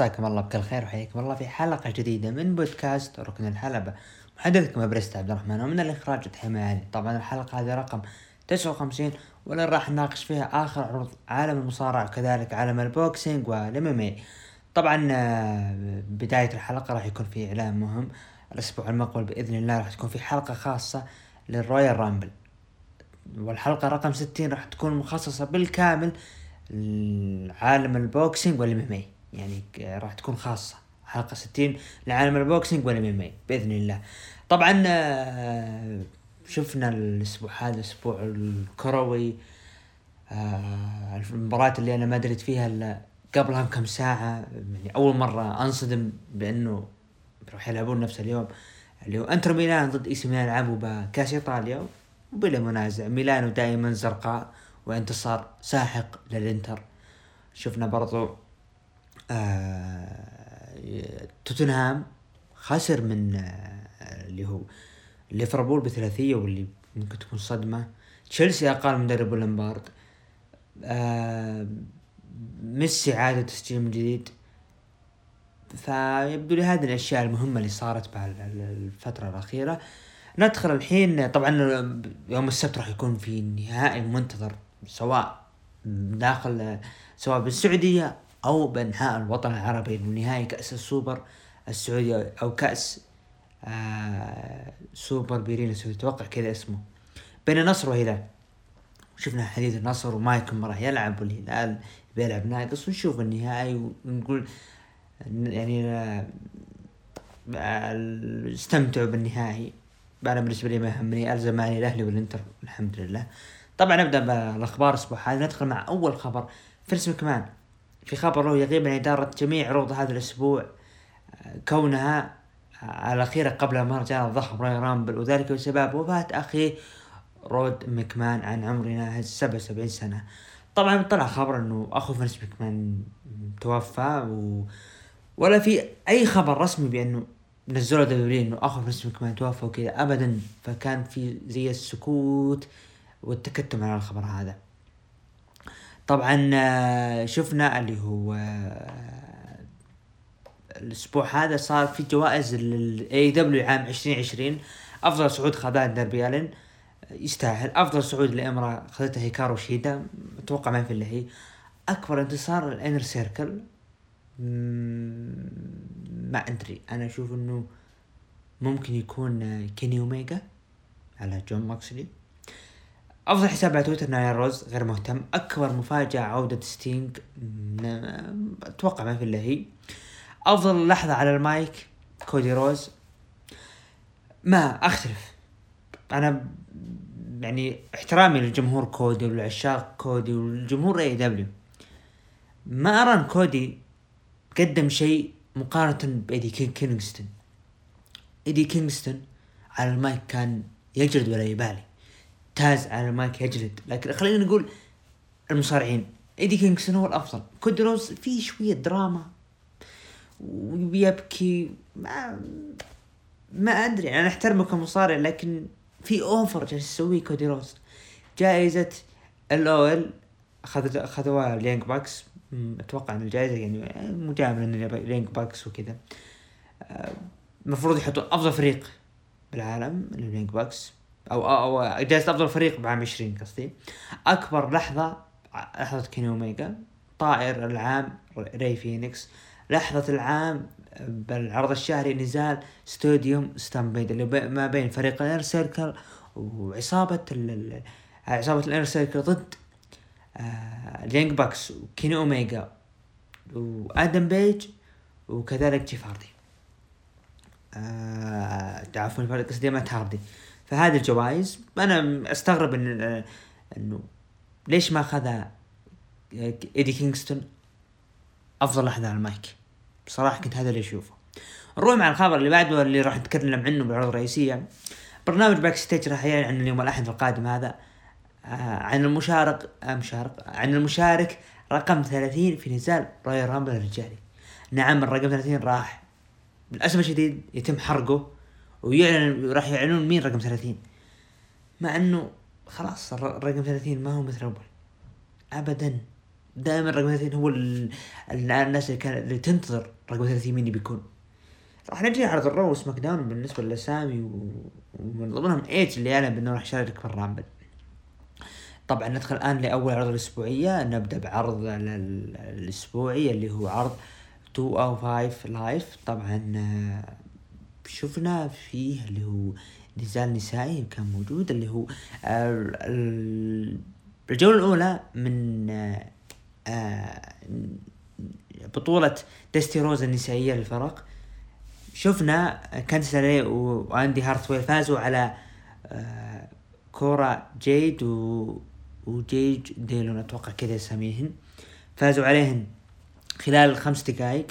مساكم الله بكل خير وحياكم الله في حلقة جديدة من بودكاست ركن الحلبة. محدثكم ابرست عبد الرحمن ومن الإخراج تحية علي طبعا الحلقة هذه رقم 59 واللي راح نناقش فيها آخر عروض عالم المصارعة وكذلك عالم ال boxing وال MMA طبعا آه، بداية الحلقة راح يكون في إعلان مهم. الأسبوع المقبل بإذن الله راح تكون في حلقة خاصة لل Royal Rumble. والحلقة رقم 60 راح تكون مخصصة بالكامل لعالم ال boxing وال MMA يعني راح تكون خاصة. حلقة 60 لعالم ال boxing وال MMA بإذن الله. طبعا آه، شفنا الأسبوع هذا الأسبوع الكروي آه، المباراة اللي أنا ما دريت فيها إلا قبلها بكم ساعة. يعني أول مرة أنصدم بأنه راح يلعبون نفس اليوم. اللي هو إنتر ميلان ضد إي سي ميلان لعبوا بكأس إيطاليا وبلا منازع. ميلانو دائما زرقاء وانتصار ساحق للإنتر. شفنا برضو آه توتنهام خسر من آه اللي هو ليفربول بثلاثية واللي ممكن تكون صدمة. تشيلسي أقال مدرب لامبارد آه ميسي عاد تسجيل من جديد. فيبدو لي هذه الأشياء المهمة اللي صارت بعد الفترة الأخيرة. ندخل الحين طبعا يوم السبت راح يكون في نهائي منتظر سواء داخل سواء بالسعودية أو بأنحاء الوطن العربي نهائي كأس السوبر السعودي أو كأس آه سوبر بيرينا السعودي أتوقع كذا اسمه. بين النصر والهلال شفنا حديث النصر وما يكون راح يلعب والهلال بيلعب ناقص ونشوف النهائي ونقول يعني آه استمتعوا بالنهائي. أنا بالنسبة لي ما يهمني الزماني الأهلي والإنتر الحمد لله. طبعا نبدأ بالأخبار الأسبوع هذا ندخل مع أول خبر فينس مكمان في خبر له يغيب عن إدارة جميع عروض هذا الأسبوع كونها الاخيره قبل مهرجان الضخم Royal Rumble وذلك بسبب وفاه اخيه رود مكمان عن عمر ناهز 77 سنة. طبعا طلع خبر أنه أخو فينس مكمان توفى و... ولا في أي خبر رسمي بأنه نزلوا دليل أنه أخو فينس مكمان توفى وكذا ابدا فكان في زي السكوت والتكتم على الخبر هذا. طبعا آه، شفنا اللي هو آه، الأسبوع هذا صار في جوائز ال AEW عام 2020 أفضل صعود خذاه دربي الن يستاهل. أفضل صعود لإمرأة اخذتها هيكارو شيدا. أتوقع ما في إلا هي. أكبر انتصار ال Inner Circle. ما أدري. أنا أشوف إنه ممكن يكون كيني اوميجا على جون موكسلي. أفضل حساب على تويتر نايل روز غير مهتم. أكبر مفاجأة عودة ستينج أتوقع ما في إلا هي. أفضل لحظة على المايك كودي روز. ما أختلف. أنا يعني احترامي للجمهور كودي والعشاق كودي والجمهور AEW. ما ارى ان كودي قدم شيء مقارنة بإيدي كينغستون. إيدي كينغستون على المايك كان يجلد ولا يبالي. تاز على المايك يجلد لكن خلينا نقول المصارعين. إيدي كينغستون هو الأفضل. كودي روز فيه شوية دراما ويبكي. ما ما أدري. أنا أحترمه كمصارع لكن في over جالس يسويه كودي روز جائزة الأول اخذت أخذوها ال Young Bucks. أتوقع إن الجائزة يعني مجاملة لل Young Bucks وكذا. المفروض يحطون أفضل فريق بالعالم ال Young Bucks. أو أو جائزة أفضل فريق بعام 20 قصدي. أكبر لحظة لحظة كيني أوميجا. طائر العام ري فينيكس. لحظة العام بالعرض الشهري نزال Stadium Stampede اللي ما بين فريق ال Inner Circle وعصابة عصابة ال Inner Circle ضد ال Young Bucks وكيني أوميجا وآدم بيج وكذلك جيف هاردي آه عفوا قصدي مات هاردي. فهذه الجوائز أنا أستغرب إن إنه ليش ما اخذ إيدي كينغستون أفضل لحظه على المايك؟ بصراحة كنت هذا اللي أشوفه. نروح مع الخبر اللي بعده اللي راح نتكلم عنه بالعروض الرئيسيه برنامج Backstage راح يعلن عن اليوم الأحد القادم هذا آه عن المشارك آه مشارك عن المشارك رقم 30 في نزال Royal Rumble الرجالي. نعم الرقم 30 راح. للأسف الشديد يتم حرقه. ويعلن راح يعلنون مين رقم 30 مع إنه خلاص الرقم 30 ما هو مثل أول. ابدا. دائما رقم 30 هو ال- ال- الناس اللي كان اللي تنتظر رقم 30 مين بيكون. راح نجي عرض ال Raw و SmackDown بالنسبة للاسامي ومن ضمنهم ايج اللي اعلن بأنه راح يشارك بال Rumble طبعا ندخل الآن لأول عرض الأسبوعية. نبدأ بعرض ال- ال- الأسبوعي اللي هو عرض 2 أو 5 لايف طبعا شفنا فيه اللي هو نزال نسائي كان موجود اللي هو ال- الجولة الأولى من آه، بطولة ديستي روز النسائية للفرق. شفنا كانسلري وأندي هارتويل فازوا على آه، كورا جيد وجيج ديلون أتوقع كذا اساميهن فازوا عليهن خلال خمس دقائق.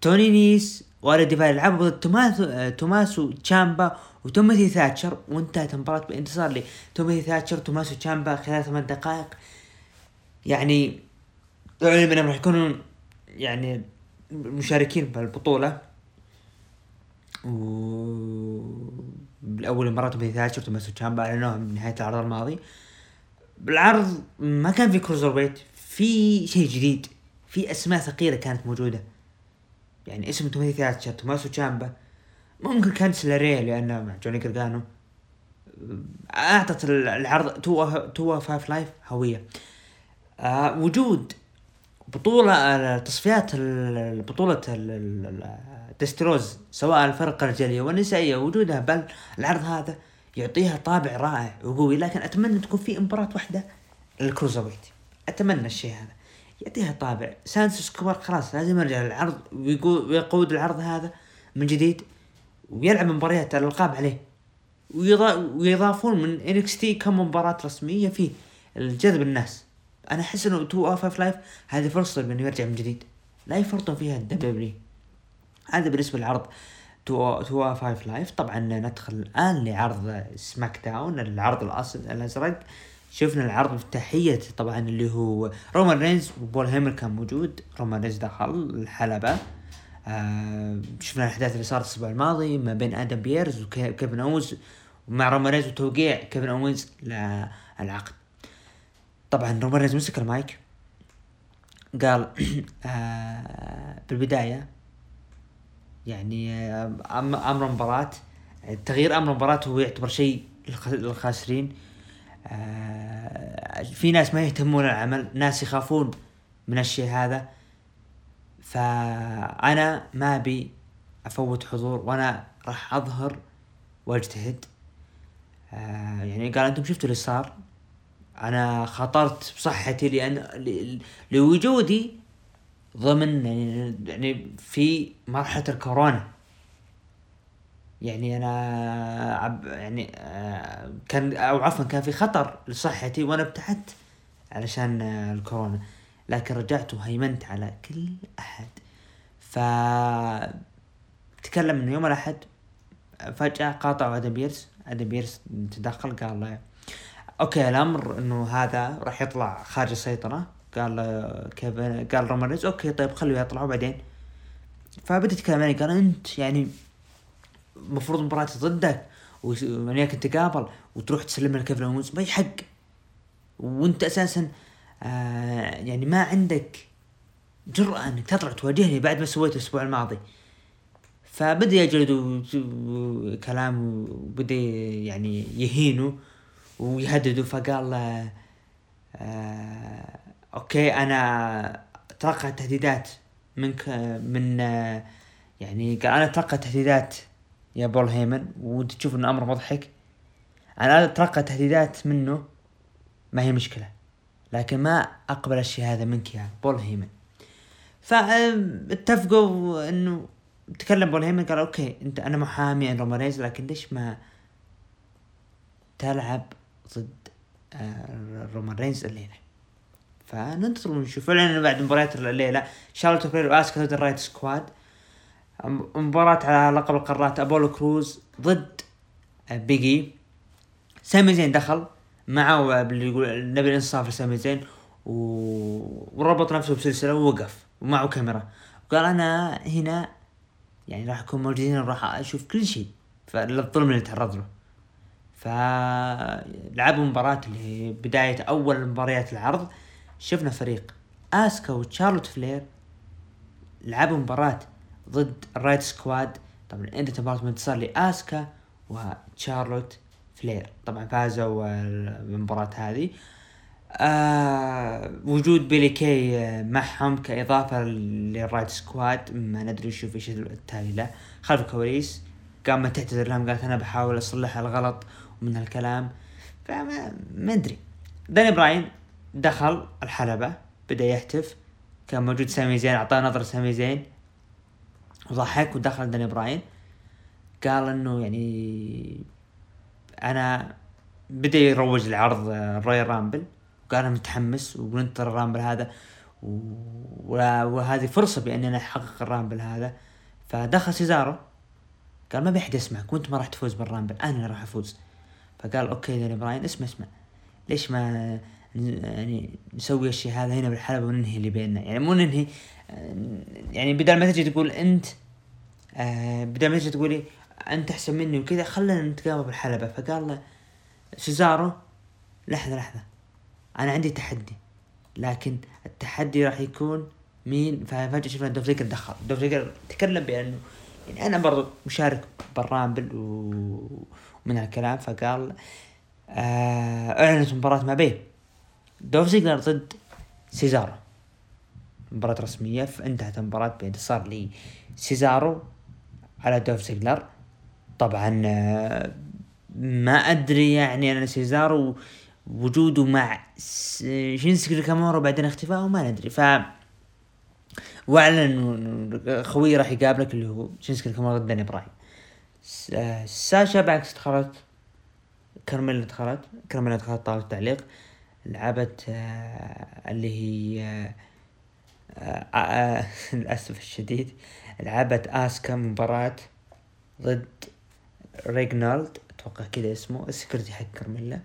توني نيس وارد ديفاي لعبوا ضد توماسو آه، توماسو تشامبا وتوماثي ثاتشر. وانتهت المباراة بانتصار لتوماثي ثاتشر وتوماسو تشامبا خلال ثمان دقائق. يعني أعلن انهم راح يكونون يعني مشاركين بالبطولة و بالأول مرة توماثي ثاتشر وتوماسو تشامبا أعلنوها بنهاية العرض الماضي. بالعرض ما كان في كروزر ويت في شيء جديد في أسماء ثقيلة كانت موجودة. يعني اسم توماثي ثاتشر توماسو تشامبا ممكن كان سلاري لأنه مع جوني جرجانو أعطت العرض تو تو فايف لايف هوية. آه وجود بطولة آه، تصفيات بطولة دستروز سواء الفرق الرجالية والنسائية وجودها بل العرض هذا يعطيها طابع رائع وقوي. لكن أتمنى تكون في مباراة واحدة للكروزر ويت أتمنى الشيء هذا. يعطيها طابع. سانسو سكوار خلاص لازم يرجع للعرض ويقو- ويقود العرض هذا من جديد ويلعب مباريات الألقاب عليه. ويضا- ويضافون من انكس تي كم مباراة رسمية فيه الجذب الناس. أنا أحس إنه 2 أو 5 لايف هذه فرصة إنه يرجع من جديد. لا يفرطون فيها الدبليو هذا بالنسبة للعرض 2 O 5 Live. طبعا ندخل الآن لعرض SmackDown العرض الأزرق. شفنا العرض افتتاحية طبعا اللي هو رومان رينز وبول هيمان كان موجود. رومان رينز دخل الحلبة. آه شفنا الأحداث اللي صارت الأسبوع الماضي ما بين آدم بيرس وكيفن اوينز ومع رومان رينز وتوقيع كيفن اوينز للعقد. طبعا رومان رينز مسك المايك. قال آه بالبداية يعني آه، أمر المباراة تغيير أمر المباراة هو يعتبر شيء للخ- للخاسرين. في ناس ما يهتمون العمل ناس يخافون من الشيء هذا. فأنا ما أبي أفوت حضور وأنا راح أظهر وأجتهد. آه، يعني قال أنتم شفتوا اللي صار؟ أنا خاطرت بصحتي لأن ل- لوجودي ضمن يعني يعني في مرحلة الكورونا. يعني أنا عب يعني آه، كان أو عفوا كان في خطر لصحتي وأنا ابتعدت علشان آه، الكورونا لكن رجعت وهيمنت على كل أحد. ف تكلم انه يوم الأحد فجأة قاطعوا آدم بيرس آدم بيرس تدخل قال له okay الأمر إنه هذا راح يطلع خارج السيطرة. قال كيفن قال رومان okay طيب خليه يطلع وبعدين. فبدأ يتكلم علي قال أنت يعني المفروض مباراة ضدك وياك تقابل وتروح تسلم لكيفن اونز ما يحق. وانت أساسا آه يعني ما عندك جرأة إنك تطلع تواجهني بعد ما سويته الأسبوع الماضي. فبدأ يجلد كلام وبدأ يعني يهينه ويهدده فقال له آه okay أنا اتلقى تهديدات منك من آه يعني قال أنا اتلقى تهديدات يا بول هيمن وانت تشوف انه أمر مضحك. أنا اتلقى تهديدات منه ما هي مشكلة لكن ما أقبل الشيء هذا منك يا بول هيمن. فاتفقوا إنه تكلم بول هيمن قال okay أنت أنا محامي عن رومان رينز لكن ليش ما تلعب ضد آه، رومان رينز الليلة؟ فننتظر ونشوف. فعلا بعد مباريات الليلة شارلوت فلير واسكا ضد ال Riott Squad. مباراة على لقب القارات أبولو كروز ضد Big E. سامي زين دخل معه اللي يقول نبي الانصاف لسامي زين. وربط نفسه بسلسلة ووقف ومعه كاميرا. وقال أنا هنا يعني راح أكون موجودين راح أشوف كل شيء. فالظلم اللي تعرض له. فلعبوا مباراة اللي بداية أول مباريات العرض. شفنا فريق آسكا وتشارلوت فلير لعبوا مباراة ضد ال Riott Squad. طبعا انت مباراة انتصار لأسكا وتشارلوت فلير. طبعا فازوا المباراة هذه. آه وجود بيلي كاي معهم كإضافة لل Riott Squad ما ندري شو إيش التالي له. خلف الكواليس قامت تعتذر لهم قالت أنا بحاول أصلح الغلط ومن هالكلام فما ما ادري داني براين دخل الحلبة بدأ يهتف. كان موجود سامي زين أعطاه نظرة سامي زين. وضحك ودخل داني براين. قال إنه يعني أنا بدا يروج لعرض ال Royal Rumble. وقال أنا متحمس وننتظر ال Rumble هذا. وهذه فرصة بأني أنا أحقق ال Rumble هذا. فدخل سيزارو. قال ما في أحد يسمعك وأنت ما راح تفوز بال Rumble. أنا اللي راح أفوز. فقال okay داني براين اسمع اسمع. ليش ما يعني نسوي الشيء هذا هنا بالحلبة وننهي اللي بيننا؟ يعني مو ننهي يعني بدل ما تجي تقول أنت آه بدل ما تجي تقولي أنت أحسن مني وكذا خلينا نتقابل بالحلبة. فقال له سيزارو لحظة لحظة. أنا عندي تحدي لكن التحدي راح يكون مين؟ ففجأة شفنا دولف زيجلر دخل. دولف زيجلر تكلم بأنه يعني أنا برضو مشارك بال Rumble ومن هالكلام. فقال آه أعلنت مباراة ما بين دولف زيجلر ضد سيزارو. مباراة رسمية فانتهت المباراة بإنتصار لسيزارو. على دولف زيجلر طبعا آه، ما أدري يعني أنا سيزارو وجوده مع شينسكي ناكامورا بعدين اختفائه ما ندري. ف وأعلن خويه راح يقابلك اللي هو شينسكي ناكامورا ضد داني براين ساشا بانكس دخلت كارميلا دخلت كارميلا دخلت طاولة التعليق. لعبت آه اللي هي آه للأسف الشديد. لعبت آسكا مباراة ضد ريجنالد أتوقع كذا اسمه. ال security حق كارميلا.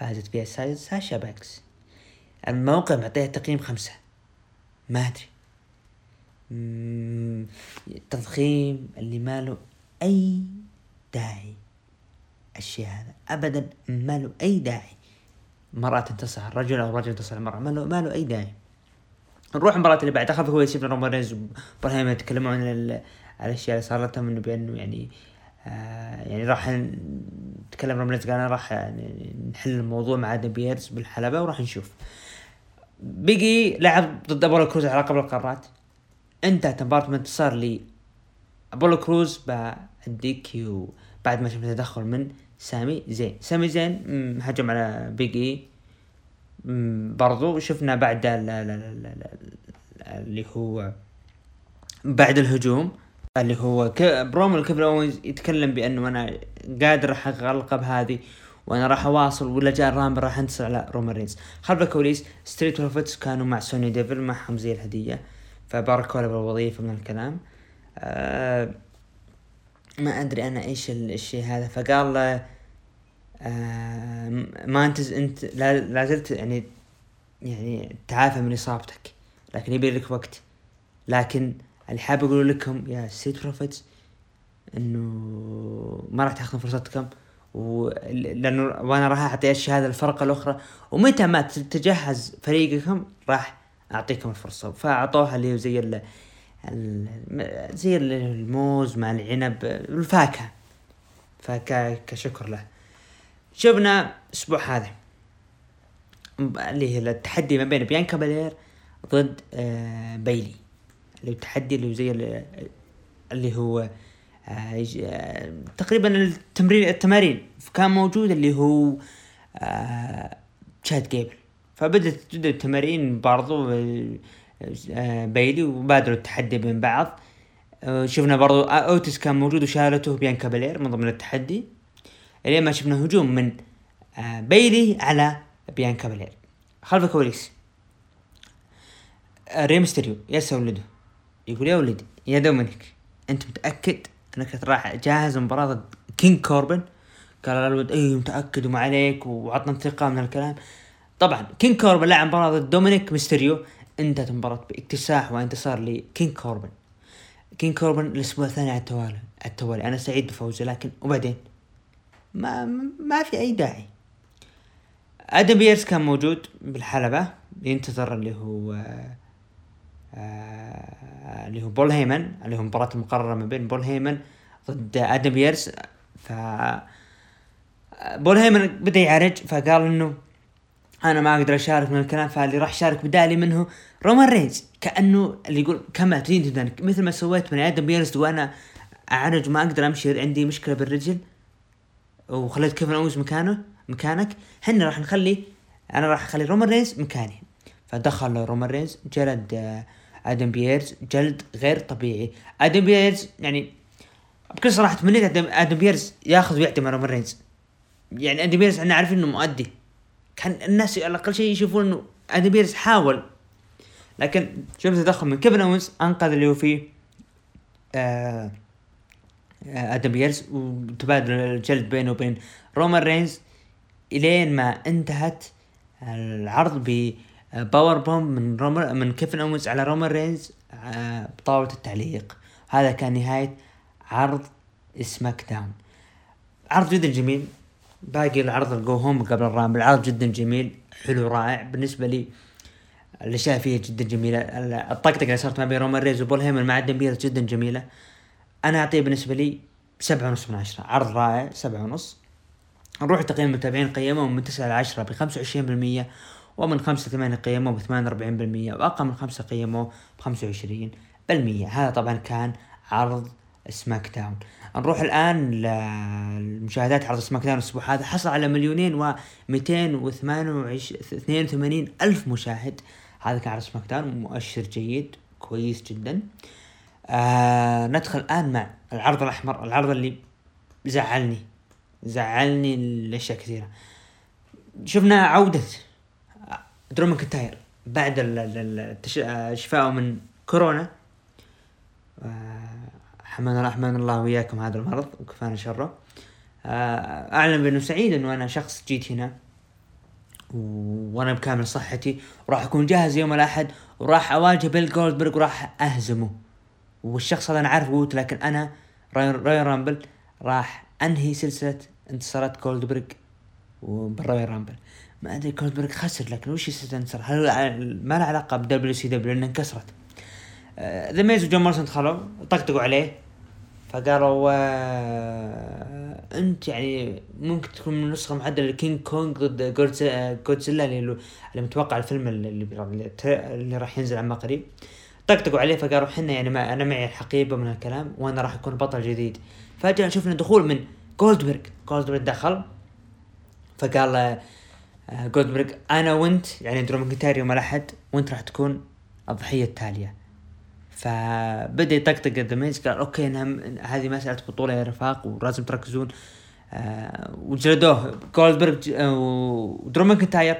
فازت فيها ساشا بانكس. الموقع معطيها تقييم خمسة. ما أدري. تضخيم اللي ما له أي داعي. الشيء هذا. ابدا ما له أي داعي. مرأة تنتصح الرجل أو الرجل ينتصح المرأة ما له ما له أي داعي. نروح المباراة اللي بعدها خلف هو شفنا رومان رينز وإبراهيم يتكلمون عن الأشياء اللي صارت لهم إنه بأنه يعني آه يعني راح نتكلم رومان رينز قال أنا راح يعني نحل الموضوع مع بيرز بالحلبة وراح نشوف. بيجي لعب ضد أبولو كروز على قبل القارات. انتهت مباراة بانتصار لي أبولو كروز بال DQ بعد ما شفنا تدخل من سامي زين. سامي زين هجم على Big E. برضو شفنا بعد اللي هو بعد الهجوم اللي هو برومو اونز يتكلم بأنه أنا قادر احقق اللقب هذه وأنا راح أواصل ولا جاء ال Rumble راح أنتصر على رومان رينز. خلف الكواليس ستريت بروفيتس كانوا مع سوني ديفل معهم زي الهدية فباركوا له بالوظيفة من الكلام. آه ما أدري أنا إيش الشيء هذا. فقال له ما انت انت لا زلت يعني يعني تعافى من إصابتك. لكن يبي لك وقت. لكن اللي حاب أقول لكم يا سيت بروفيتس إنه ما راح تاخذون فرصتكم. لأنه وأنا راح أعطي الشهادة الفرقة الأخرى. ومتى ما تجهز فريقكم راح أعطيكم الفرصة. فأعطوها اللي زي ال... زي الموز مع العنب الفاكهة. فكشكر له. شفنا الأسبوع هذا. اللي هي التحدي ما بين بيانكا بالير ضد آه بيلي. اللي التحدي اللي زي اللي هو آه آه تقريبا التمرين التمارين كان موجود اللي هو آه تشاد جيبل. فبدت تبدا التمارين برضو آه آه، بايلي وبادروا التحدي بين بعض. شفنا برضو اوتيس كان موجود وشالته بيانكا بيلير من ضمن التحدي. الين ما شفنا هجوم من آه، بايلي على بيانكا بيلير خلف الكواليس. راي ميستريو يا ولده. يقول يا ولدي يا دومينيك أنت متأكد أنك راح جاهز مباراة ضد كينج كوربن؟ قال الولد اي متأكد وما عليك وعطنا ثقه من الكلام. طبعا كينج كوربن لعب مباراة ضد دومينيك ميستيريو انتهت المباراة باكتساح وانتصار لكينج كوربن. كينج كوربن الأسبوع الثاني على التوالي على التوالي. أنا سعيد بفوزه لكن وبعدين؟ ما ما في أي داعي. أدم بيرس كان موجود بالحلبة ينتظر اللي هو آه اللي هو بول هيمن اللي هو مباراة المقررة ما بين بول هيمن ضد أدم بيرس. ف بول هيمن بدأ يعرج فقال إنه أنا ما أقدر أشارك من الكلام فاللي راح يشارك بدالي منه رومان رينز. كأنه اللي يقول كما تريد مثل ما سويت من أدم بيرس وأنا أعرج وما أقدر أمشي عندي مشكلة بالرجل. وخليت كيفن اونز مكانه مكانك إحنا راح نخلي أنا راح أخلي رومان رينز مكاني. فدخل رومان رينز جلد آه، آدم بيرز جلد غير طبيعي. آدم بيرز يعني بكل صراحة تمنيت آدم, آدم بيرز ياخذ ويعطي مع رومان رينز. يعني آدم بيرز إحنا عارفين إنه مؤدي. كان الناس على الأقل شيء يشوفون إنه آدم بيرز حاول. لكن شوف تدخل من كيفن اونز أنقذ اللي هو فيه آه آدم بيرز وتبادل الجلد بينه وبين رومان رينز إلين ما انتهت العرض ب power bomb من رومن من كيفن اونز على رومان رينز آه، بطاولة التعليق. هذا كان نهاية عرض سماك داون. عرض جدا جميل. باقي العرض ال go home قبل الرامبل. عرض جدا جميل. حلو رائع. بالنسبة لي الأشياء فيه جدا جميلة. الطقطقة اللي صارت ما بين رومان رينز وبول هيمن مع آدم جدا جميلة. أنا أعطيه بالنسبة لي سبعة ونص من عشرة عرض رائع سبعة ونص. نروح تقييم المتابعين قيمهم من تسعة عشرة بخمسة وعشرين بالمية ومن خمسة ثمانية قيموه بثمان وأربعين بالمية وأقل من خمسة قيموه بخمسة وعشرين بالمية. هذا طبعا كان عرض سماك داون نروح الآن لمشاهدات عرض سماك داون الأسبوع هذا. حصل على مليونين واثنين وثمانين ألف مشاهد. هذا كان عرض سماك داون مؤشر جيد كويس جدا. آه ندخل الآن مع العرض الأحمر العرض اللي زعلني زعلني الأشياء كثيرة. شفنا عودة درو ماكنتاير بعد شفائه من كورونا. حمانا رحمن الله وياكم هذا المرض وكفانا شره. آه، أعلن بأنه سعيد إنه أنا شخص جيت هنا وأنا بكامل صحتي وراح أكون جاهز يوم الأحد وراح أواجه بيل جولدبرغ وراح أهزمه. والشخص هذا أنا عارف قوته لكن أنا رويال رامبل راح أنهي سلسلة انتصارات جولدبرغ وبالرويال رامبل. ما أدري جولدبرغ خسر لكن وش يستنصر هل ما له علاقة ب WCW لأنها انكسرت؟ ذا ميز وجون موريسون دخلوا طقطقوا عليه فقالوا آه أنت يعني ممكن تكون من نسخه معدله لكينج كونغ ضد جودزيلا اللي, اللي متوقع الفيلم اللي, اللي, راح ينزل عما قريب طقطقوا عليه فقالوا حنا يعني ما أنا معي الحقيبة من الكلام وأنا راح اكون بطل جديد. فجأة شفنا دخول من جولدبرغ جولدبرغ دخل فقال جولدبرغ أنا وأنت يعني درو ماكنتاير يوم الاحد وأنت راح تكون الضحية التالية. فبدأ يطقطق ذا قال okay أنا هذه مسألة بطولة يا رفاق ولازم تركزون. آه وجلدوه. جولدبرغ ودرو ماكنتاير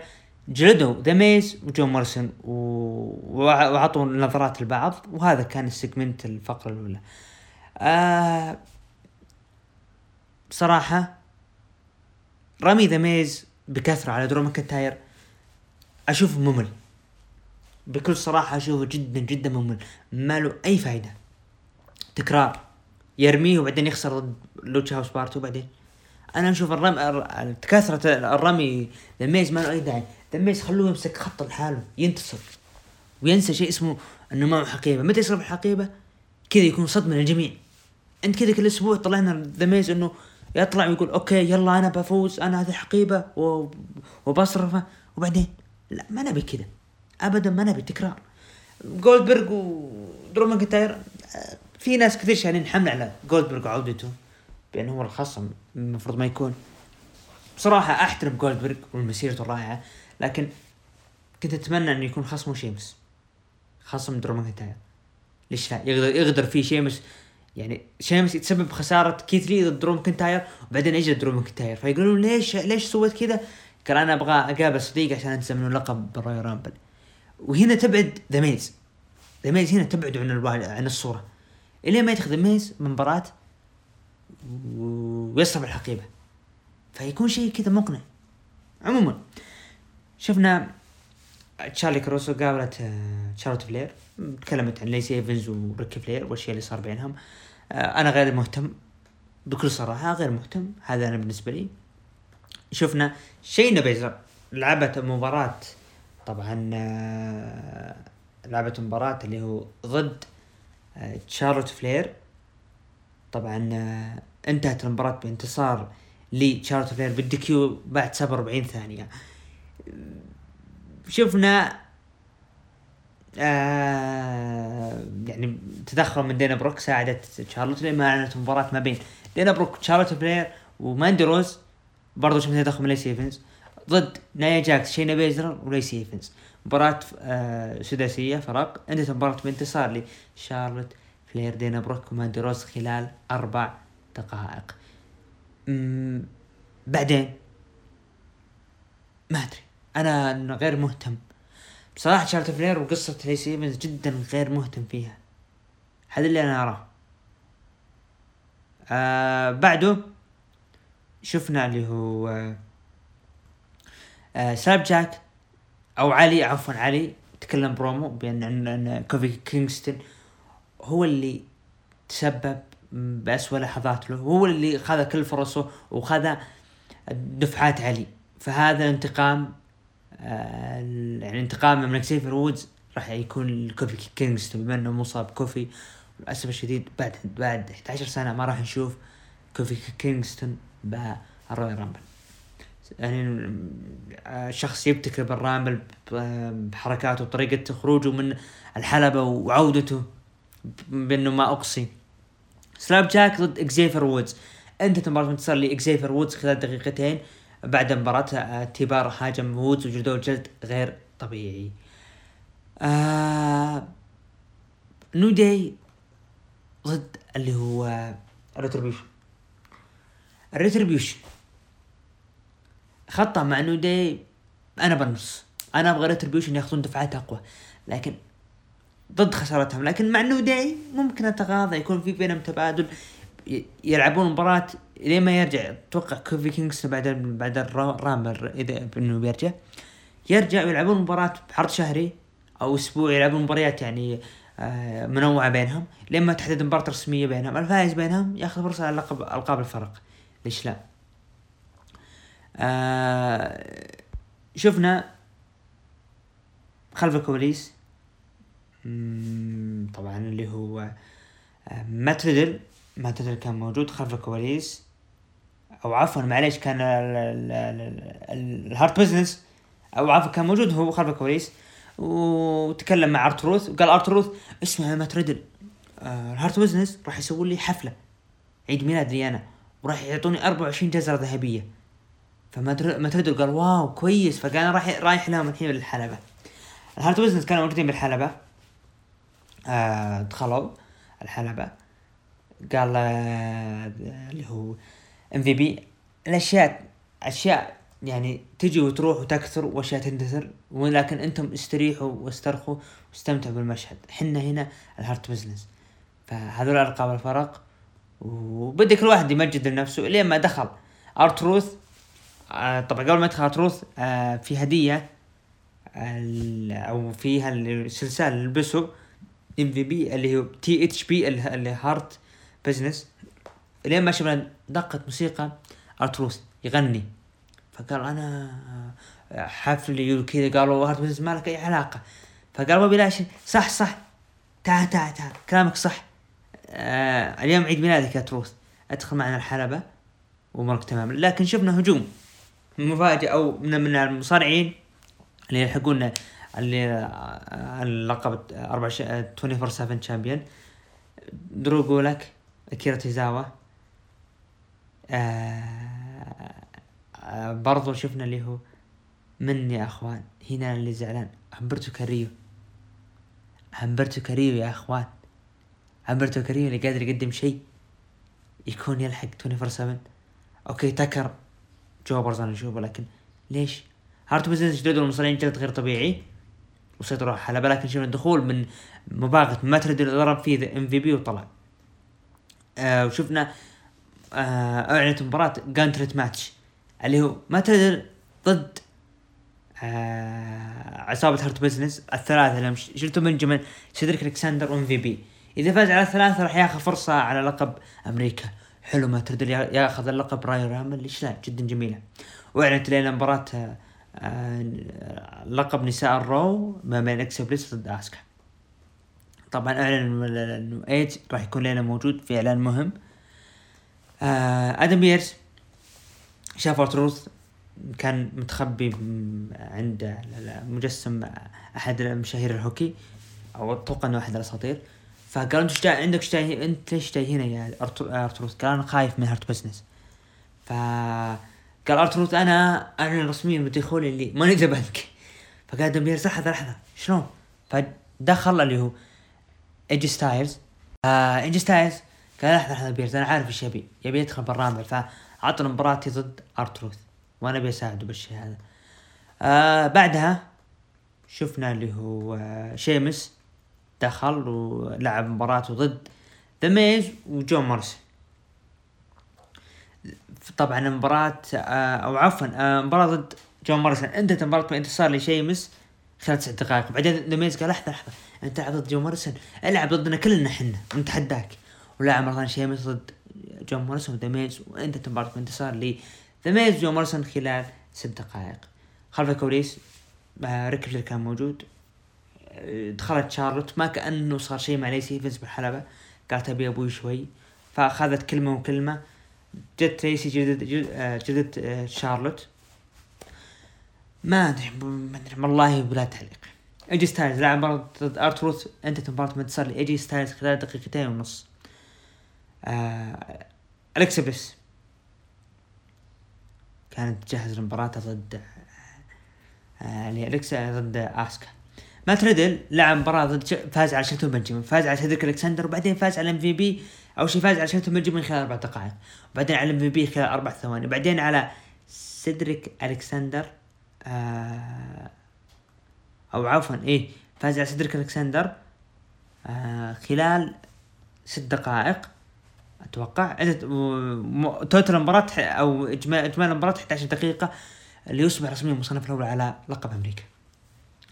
جلدوا ذا ميز وجون موريسون وعطوا نظرات لبعض وهذا كان ال segment الفقرة الأولى. آه بصراحه رمي ذا ميز بكثرة على درو ماكنتاير أشوفه ممل. بكل صراحة أشوفه جدا جدا ممل. ما له أي فائده تكرار. يرميه وبعدين يخسر ضد لوتشا هاوس بارتي وبعدين. أنا أشوف الرمي كثرة الرمي ذا ميز ما له أي داعي. ذا ميز خلوه يمسك خط لحاله ينتصر. وينسى شيء اسمه إنه معه حقيبة. متى يصير الحقيبه كذا يكون صدمة للجميع. أنت كذا كل أسبوع طلعنا ذا ميز إنه يطلع ويقول okay يلا أنا بفوز أنا هذه حقيبة وبصرفه. وبعدين؟ لا ما نبي كذا. ابدا ما نبي تكرار. جولدبرغ ودرو ماكنتاير في ناس كثير شايلين حمل على جولدبرغ وعودته بأنه هو الخصم المفروض ما يكون. بصراحة أحترم جولدبرغ ومسيرته الرائعة. لكن كنت أتمنى إنه يكون خصمه شيمس. خصم درو ماكنتاير ليش لا؟ يقدر يقدر فيه شيمس. يعني شيمس يتسبب خسارة كيث لي ضد درو ماكنتاير وبعدين اجى درو ماكنتاير فيقولون ليش ليش سويت كذا؟ قال أنا أبغى أقابل صديقي عشان أنسى منه لقب بالرويال رامبل. وهنا تبعد ذا ميز. ذا ميز هنا تبعد عن عن الصورة. إلين ما يدخل ذا ميز من مباراة ويصرف الحقيبة. فيكون شيء كذا مقنع. عموما شفنا تشارلي كروسو قابلت آه، شارلوت فلير. تكلمت عن ليسي إيفنز وريك فلير والاشياء اللي صار بينهم. آه، أنا غير مهتم بكل صراحة غير مهتم. هذا أنا بالنسبة لي. شفنا شاينا بيزلر. لعبت مباراة طبعا آه، لعبت مباراة اللي هو ضد آه، تشارلوت فلير. طبعا آه، انتهت المباراة بانتصار لتشارلوت فلير بال DQ بعد 47 ثانية. شفنا آه يعني تدخل من دينا بروك ساعدت شارلوت لما أعلنت مباراة ما بين دينا بروك تشارلوت فلير وماندي روز. برضو شفنا تدخل من ليسي إيفنز. ضد نايا جاكس شينا بيزر وليسي إيفنز. مباراة آه سداسية فرق. انتهت المباراة بانتصار لشارلوت فلير دينا بروك وماندي روز خلال أربع دقائق. بعدين؟ ما أدري. أنا غير مهتم. بصراحة شارلوت فلير وقصة ليسي ايفنز جدا غير مهتم فيها. هذا اللي أنا أراه. آه بعده شفنا اللي هو آه آه سلاب جاك أو علي عفوا علي تكلم برومو بان ان كوفي كينغستون هو اللي تسبب بأسوأ لحظات له. هو اللي خذ كل فرصه وخذ دفعات علي. فهذا انتقام يعني انتقام من كسيفر وودز راح يكون كوفي كينغستون بما إنه مصاب كوفي للاسف الشديد بعد بعد 11 سنة ما راح نشوف كوفي كينغستون بالرويال رامبل. يعني شخص يبتكر بالرامبل بحركاته وطريقة خروجه من الحلبة وعودته بإنه ما أقصي. سلاب جاك ضد إكزيفر وودز. انتهت مباراة انتصار لاكزيفر وودز خلال دقيقتين. بعد مباراة تيبار هاجم وودز وجلدوه جلد غير طبيعي. آه نيو داي ضد اللي هو ريتربيوشن. الريتربيوشن خطة مع نيو داي أنا بالنص أنا أبغى ريتربيوشن ياخذون دفعات أقوى. لكن ضد خسارتهم. لكن مع نيو داي ممكن أتغاضى يكون في بينهم تبادل. يلعبون مباراة لين ما يرجع. أتوقع كوفي كينغستون بعد بعد الرامبل إذا إنه بيرجع. يرجع ويلعبون مباراة بعرض شهري أو أسبوع يلعبون مباريات يعني آه، منوعة بينهم. لين ما تحدد مباراة رسمية بينهم. الفائز بينهم ياخذ فرصة على لقب ألقاب الفرق ليش لا؟ آه شفنا خلف الكواليس. طبعا اللي هو آه، مات ريدل ريدل كان موجود خلف الكواليس. أو عفوا معليش كان الهارت بزنس. أو عفوا كان موجود هو خلف الكواليس. وتكلم مع ارتروث وقال ارتروث اسمع يا مات ريدل آه الهارت بزنس راح يسوون لي حفلة. عيد ميلاد لي أنا. وراح يعطوني 24 جزرة ذهبية. فمات ريدل قال wow كويس. فكان رايح رايح لهم الحين بالحلبة. الهارت بزنس كانوا موجودين بالحلبة. آه دخلوا الحلبة. قال آه اللي هو ام في بي الأشياء أشياء يعني تجي وتروح وتكثر وأشياء تندثر ولكن أنتم استريحوا واسترخوا واستمتعوا بالمشهد. حنا هنا الهارت بزنس. فهذول ألقاب الفرق وبدا كل واحد يمجد لنفسه. لين ما دخل ارتروث آه طبعا قبل ما يدخل ارتروث آه في هدية أو فيها السلسال اللي لبسه ام في بي اللي هو T H B اللي هارت بزنس لين ما شفنا دقة موسيقى. ارتروث يغني. فقال أنا حفلي وكذا قالوا هارت بزنس ما لك أي علاقة. فقال ما بلاش صح صح. تعال تعال تعال كلامك صح. آه اليوم عيد ميلادك يا تروث أدخل معنا الحلبة. وامورك تمام. لكن شفنا هجوم. مفاجئ أو من, من المصارعين اللي يلحقون اللي اللقب 24 7 شامبيون درو جولك أكيرا تيزاوا. آه برضو شفنا اللي هو من يا أخوان هنا اللي زعلان همبرتو كاريو. همبرتو كاريو يا أخوان. همبرتو كاريو اللي قادر يقدم شيء يكون يلحق 24 7 okay تكر jobbers أنا أشوفه لكن ليش؟ هارت بزنس جلدوا المصارعين جلد غير طبيعي. وسيطروا على الحلبة لكن شفنا الدخول من مباغت مات ريدل ضرب فيه إم في بي وطلع. آه وشفنا آه أعلنت مباراة gauntlet match اللي هو مات ريدل ضد آه عصابة هارت بزنس الثلاثة لهم شلتوا بنجمن سيدريك ألكسندر وام في بي. إذا فاز على الثلاثة راح ياخذ فرصة على لقب أمريكا. حلو مات ريدل ياخذ اللقب راي رامل ليش لا؟ جدا جميلة. وأعلنت لنا مباراة آه لقب نساء الرو ما بين اليكسا بليس ضد اسكا طبعا اعلن إنه ايج راح يكون لنا موجود في إعلان مهم. آه آدم بيرس شاف ارتروث كان متخبي عند مجسم أحد مشاهير الهوكي أو أتوقع إنه أحد الأساطير. فقال أنت عندك جاي أنت ليش جاي هنا يا ارتروث قال أنا خايف من هارت بزنس ف قال ارتروث أنا اعلن رسميا بدخولي اللي ماني ذا بنك فقال دمير لحظه لحظة شلون؟ فدخل اللي هو ايجي ستايلز آه ايجي ستايلز قال لحظه لحظه بيرز أنا عارف إيش يبي. يبي يدخل بالرامبل فاعطنا مباراتي ضد ارتروث وأنا أبي أساعده بالشيء هذا. آه بعدها شفنا اللي هو آه شيمس دخل ولعب مباراته ضد ذا ميز وجون موريسون طبعا المباراة آه أو عفوا آه مباراة ضد جون موريسون انتهت المباراة بانتصار لشيمس. خلال تسع دقائق بعدين ذا ميز قال لحظة لحظة. أنت تلعب ضد جون موريسون ألعب ضدنا كلنا إحنا نتحداك ولعب مرة ثانية شيمس ضد جون موريسون وذا ميز. وانتهت المباراة بانتصار لذا ميز وجون موريسون خلال ست دقائق. خلف الكواليس آه ريك كان موجود. دخلت شارلوت ما كأنه صار شيء مع ليسي ايفنز بالحلبة. قالت أبي أبوي شوي. فأخذت كلمة وكلمة. جت ليسي جلدت جلدت آه، شارلوت. ما أدري ما أدري والله بلا تعليق. ايجي ستايلز لعب مباراة ضد ارتروث انتهت مباراة انتصار لايجي ستايلز خلال دقيقتين ونص. آه الكسا بليس كانت تجهز المباراة ضد آه الكسا ضد أسكا. مات ريدل لعب مباراة ضد فاز على شلتون بنجمن فاز على سيدريك الكسندر وبعدين فاز على ام في بي أو شيء فاز على شلتون بنجمن خلال أربع دقائق. وبعدين على ام في بي خلال أربع ثواني. وبعدين على سيدريك الكسندر آه أو عفوا إيه فاز على سيدريك ألكسندر آه خلال ست دقائق أتوقع. total المباراة أو اجمال اجمال المباراة 11 دقيقة اللي يصبح رسميا مصنف الأول على لقب أمريكا.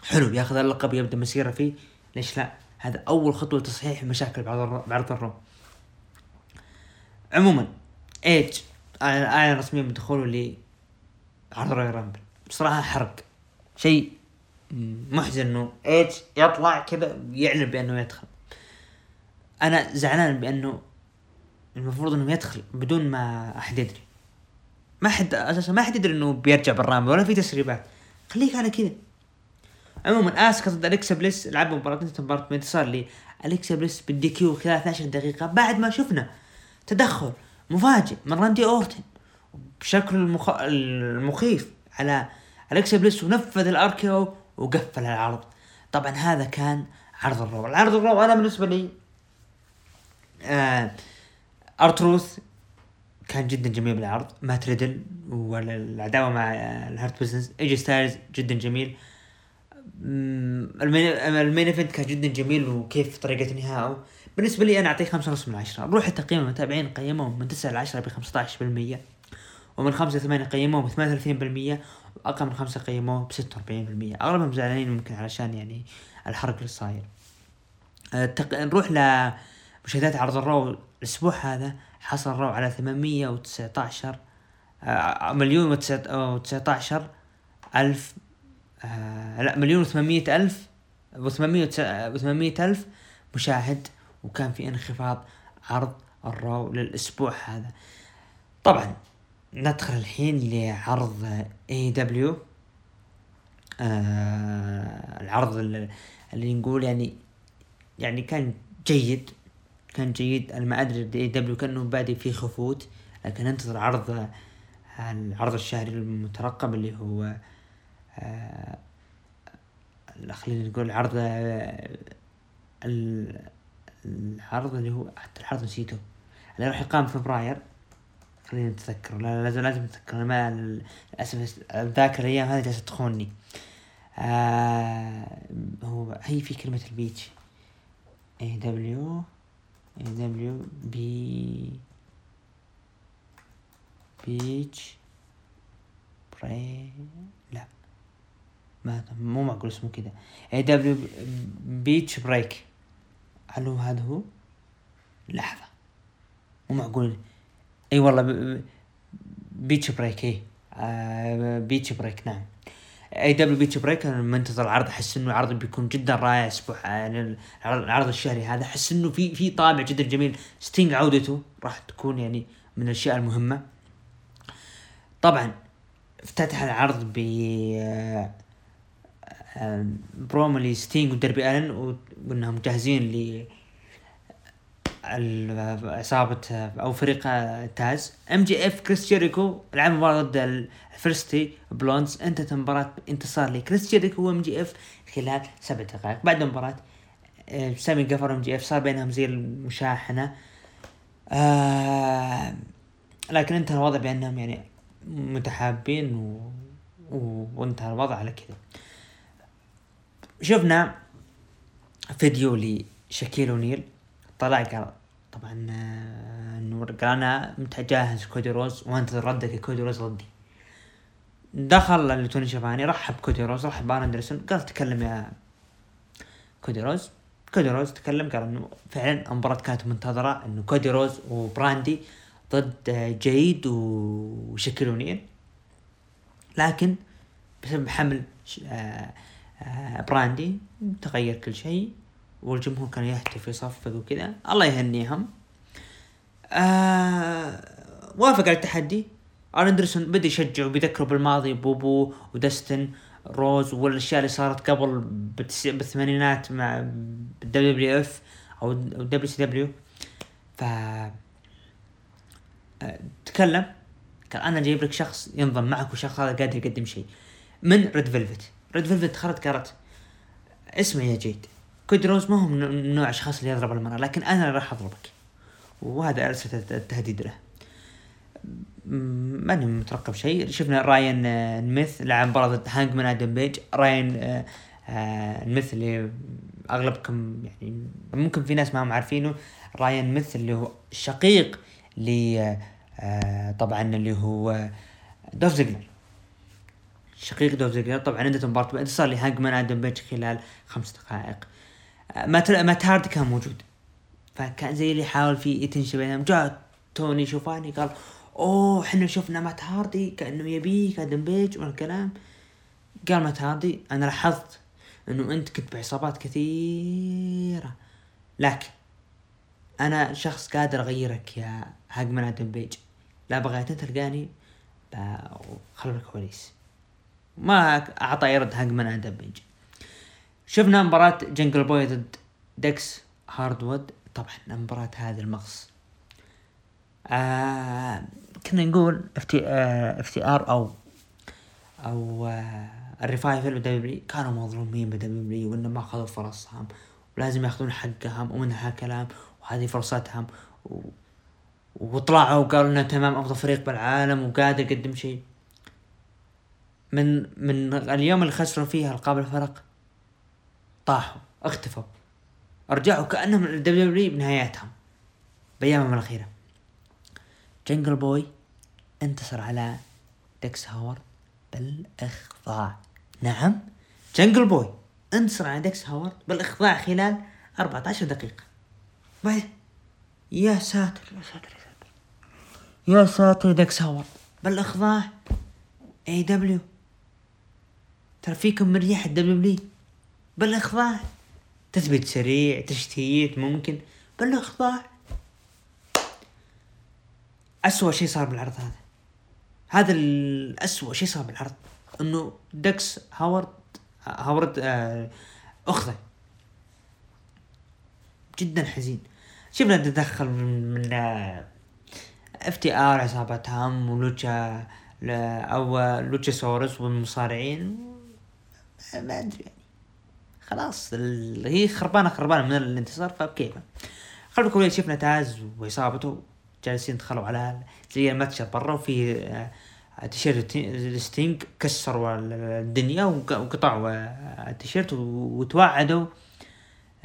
حلو ياخذ اللقب يبدا مسيرة فيه. ليش لا؟ هذا أول خطوة لتصحيح مشاكل بعرض ال Raw عموما إيج اعلن رسميا بدخوله ل عرض Royal Rumble بصراحة حرق. شيء محزن إنه إيج يطلع كذا يعلن بأنه يدخل. أنا زعلان بأنه المفروض إنه يدخل بدون ما أحد يدري. ما حد أساسا ما حد يدري إنه بيرجع بال Rumble ولا في تسريبات. خليك على كذا. عموما آسكا ضد الكسا بليس لعبوا مباراة مباراة بانتصار لي. الكسا بليس بال DQ خلال 12 دقيقة بعد ما شفنا تدخل مفاجئ من راندي أورتن. بشكل المخ... المخيف. على الكسا بليس ونفذ ال RKO وقفل العرض. طبعا هذا كان عرض ال Raw. العرض ال Raw أنا بالنسبة لي آه أرتروث كان جدا جميل بالعرض. مات ريدل والعداوة مع ال Hurt Business. إيجي ستايلز جدا جميل. ال main event كان جدا جميل وكيف طريقة انهائه بالنسبة لي أنا أعطيه خمسة ونص من عشرة. نروح تقييم المتابعين قيموهم من تسعة لعشرة بخمسة عشر بالمية. ومن خمسة ثمانية قيموه بثمانية وثلاثين بالمية وأقل من خمسة قيموه بستة وأربعين بالمية. أغلبهم زعلانين ممكن علشان يعني الحرق اللي صاير التق... نروح لمشاهدات عرض ال Raw الأسبوع هذا. حصل ال Raw على ثمانمية وتسعة عشر آه، مليون وتسعة عشر ألف آه لا مليون وثمانمية ألف وثمانمية وثمانمية ألف مشاهد. وكان في انخفاض عرض ال Raw للأسبوع هذا. طبعا ندخل الحين لعرض AEW آه العرض اللي نقول يعني يعني كان جيد. كان جيد. أنا ما أدري AEW كأنه بادي فيه خفوت لكن ننتظر عرض العرض الشهري المترقب اللي هو آه خلينا نقول عرض العرض اللي هو حتى العرض نسيته. اللي راح يقام في فبراير. خلينا نتذكر لا لازم لازم نتذكر ما للأسف ذاك الأيام هذه جالسة تخونني آه هو هي في كلمة البيتش. اي دبليو اي دبليو بي بيتش بري لا. ما مو معقول اسمه كذا AEW Beach Break. هل هو هذا هو؟ لحظة. مو معقول. إي والله Beach Break إي. آه Beach Break نعم. AEW Beach Break أنا منتظر العرض أحس إنه العرض بيكون جدا رائع أسبوع يعني العرض الشهري هذا أحس إنه في في طابع جدا جميل. ستينج عودته راح تكون يعني من الأشياء المهمة. طبعا افتتح العرض ب برومو لستينج ودربي ألن وإنهم جاهزين عصابة أو فريق تاز. إم جي إف كريس جيريكو لعب مباراة ضد ال Varsity Blonds. انتهت المباراة انتصار لكريس جيريكو وإم جي إف خلال سبع دقائق. بعد المباراة آه، سامي قفر ام جي إف صار بينهم زي المشاحنة. آه لكن انتهى الوضع بأنهم يعني متحابين و... و... وانتهى الوضع على كذا. شفنا فيديو لشاكيل أونيل. طلع قال طبعا انه قال أنا متجهز كودي رودز وانتظر ردك يا كودي رودز ردي دخل لتوني شافاني رحب كودي روز رحب أندرسون قال تكلم يا كودي روز. كودي روز تكلم قال إنه فعلا المباراة كانت منتظرة إنه كودي روز وبراندي ضد جيد وشكل لكن بسبب حمل آه، آه، براندي تغير كل شيء. والجمهور كان يهتف يصفق وكذا. الله يهنيهم. آه وافق على التحدي. اندرسون بدأ يشجع وبيذكره بالماضي بوبو ودستن روز والأشياء اللي صارت قبل بالثمانينات مع الدبليو دبليو اف أو الدبليو سي دبليو ف آه، تكلم. قال أنا جايب لك شخص ينضم معك وشخص هذا قادر يقدم شيء. من ريد فيلفت؟ ريد فيلفت دخلت قالت اسمع يا جيد كودروز ما هو من نوع الاشخاص اللي يضرب المرأة لكن أنا راح أضربك. وهذا ارسلت التهديد له. ماني مترقب شيء. شفنا راين آه، نميث لعب مباراة ضد Hangman آدم بيج. راين آه، آه، نميث اللي أغلبكم يعني ممكن في ناس ما هم عارفينه. راين ميث اللي هو شقيق ل طبعا اللي هو دولف زيجلر. شقيق دولف زيجلر. طبعا عنده مباراة صار لي Hangman آدم بيج خلال خمس دقائق. ما ما هاردي كان موجود. فكان زي اللي يحاول في tension بينهم جاء توني شيفاني قال أوه إحنا شفنا مات هاردي كأنه يبيك آدم بيج والكلام قال مات هاردي أنا لاحظت إنه أنت كنت بعصابات كثيرة. لكن أنا شخص قادر أغيرك يا من آدم بيج لا بغيت تلقاني خلف الكواليس. ما أعطى يرد من آدم بيج شفنا مباراة Jungle Boy ضد داكس هاروود طبعا المباراة هذه المغص. آه كنا نقول FTR أو أو آه ال Revival ب WWE كانوا مظلومين ب WWE وإنه ما أخذوا فرصهم ولازم يأخذون حقهم ومنها كلام وهذه فرصتهم. وطلعوا وقالوا إنه تمام أفضل فريق بالعالم وقادر يقدم شيء. من من اليوم اللي خسروا فيه القاب الفرق طاحوا اختفوا. رجعوا كأنهم ال WWE بنهاياتهم. بايامهم الأخيرة. Jungle Boy انتصر على داكس هاروود بالإخضاع. نعم Jungle Boy انتصر على داكس هاروود بالإخضاع خلال 14 دقيقة. بعد يا ساتر يا ساتر يا ساتر. يا ساتر داكس هاروود بالإخضاع. AEW ترى فيكم من ريحه WWE بالاخضاع تثبيت سريع تشتيت ممكن. بالاخضاع أسوأ شيء صار بالعرض هذا. هذا الأسوأ شيء صار بالعرض. إنه داكس هاروود هاروود آه أخذه. جدا حزين. شفنا تدخل من اف تي ار عصابة هام ولوتشا أو لوتشا سورس والمصارعين. ما أدري. خلاص هي خربانة خربانة من الانتصار فبكيفه خلف الكواليس شفنا تاز وعصابته جالسين يدخلوا على زي الماتش برا وفي آه، تيشيرت ستينج كسروا الدنيا وقطعوا آه، التيشيرت وتوعدوا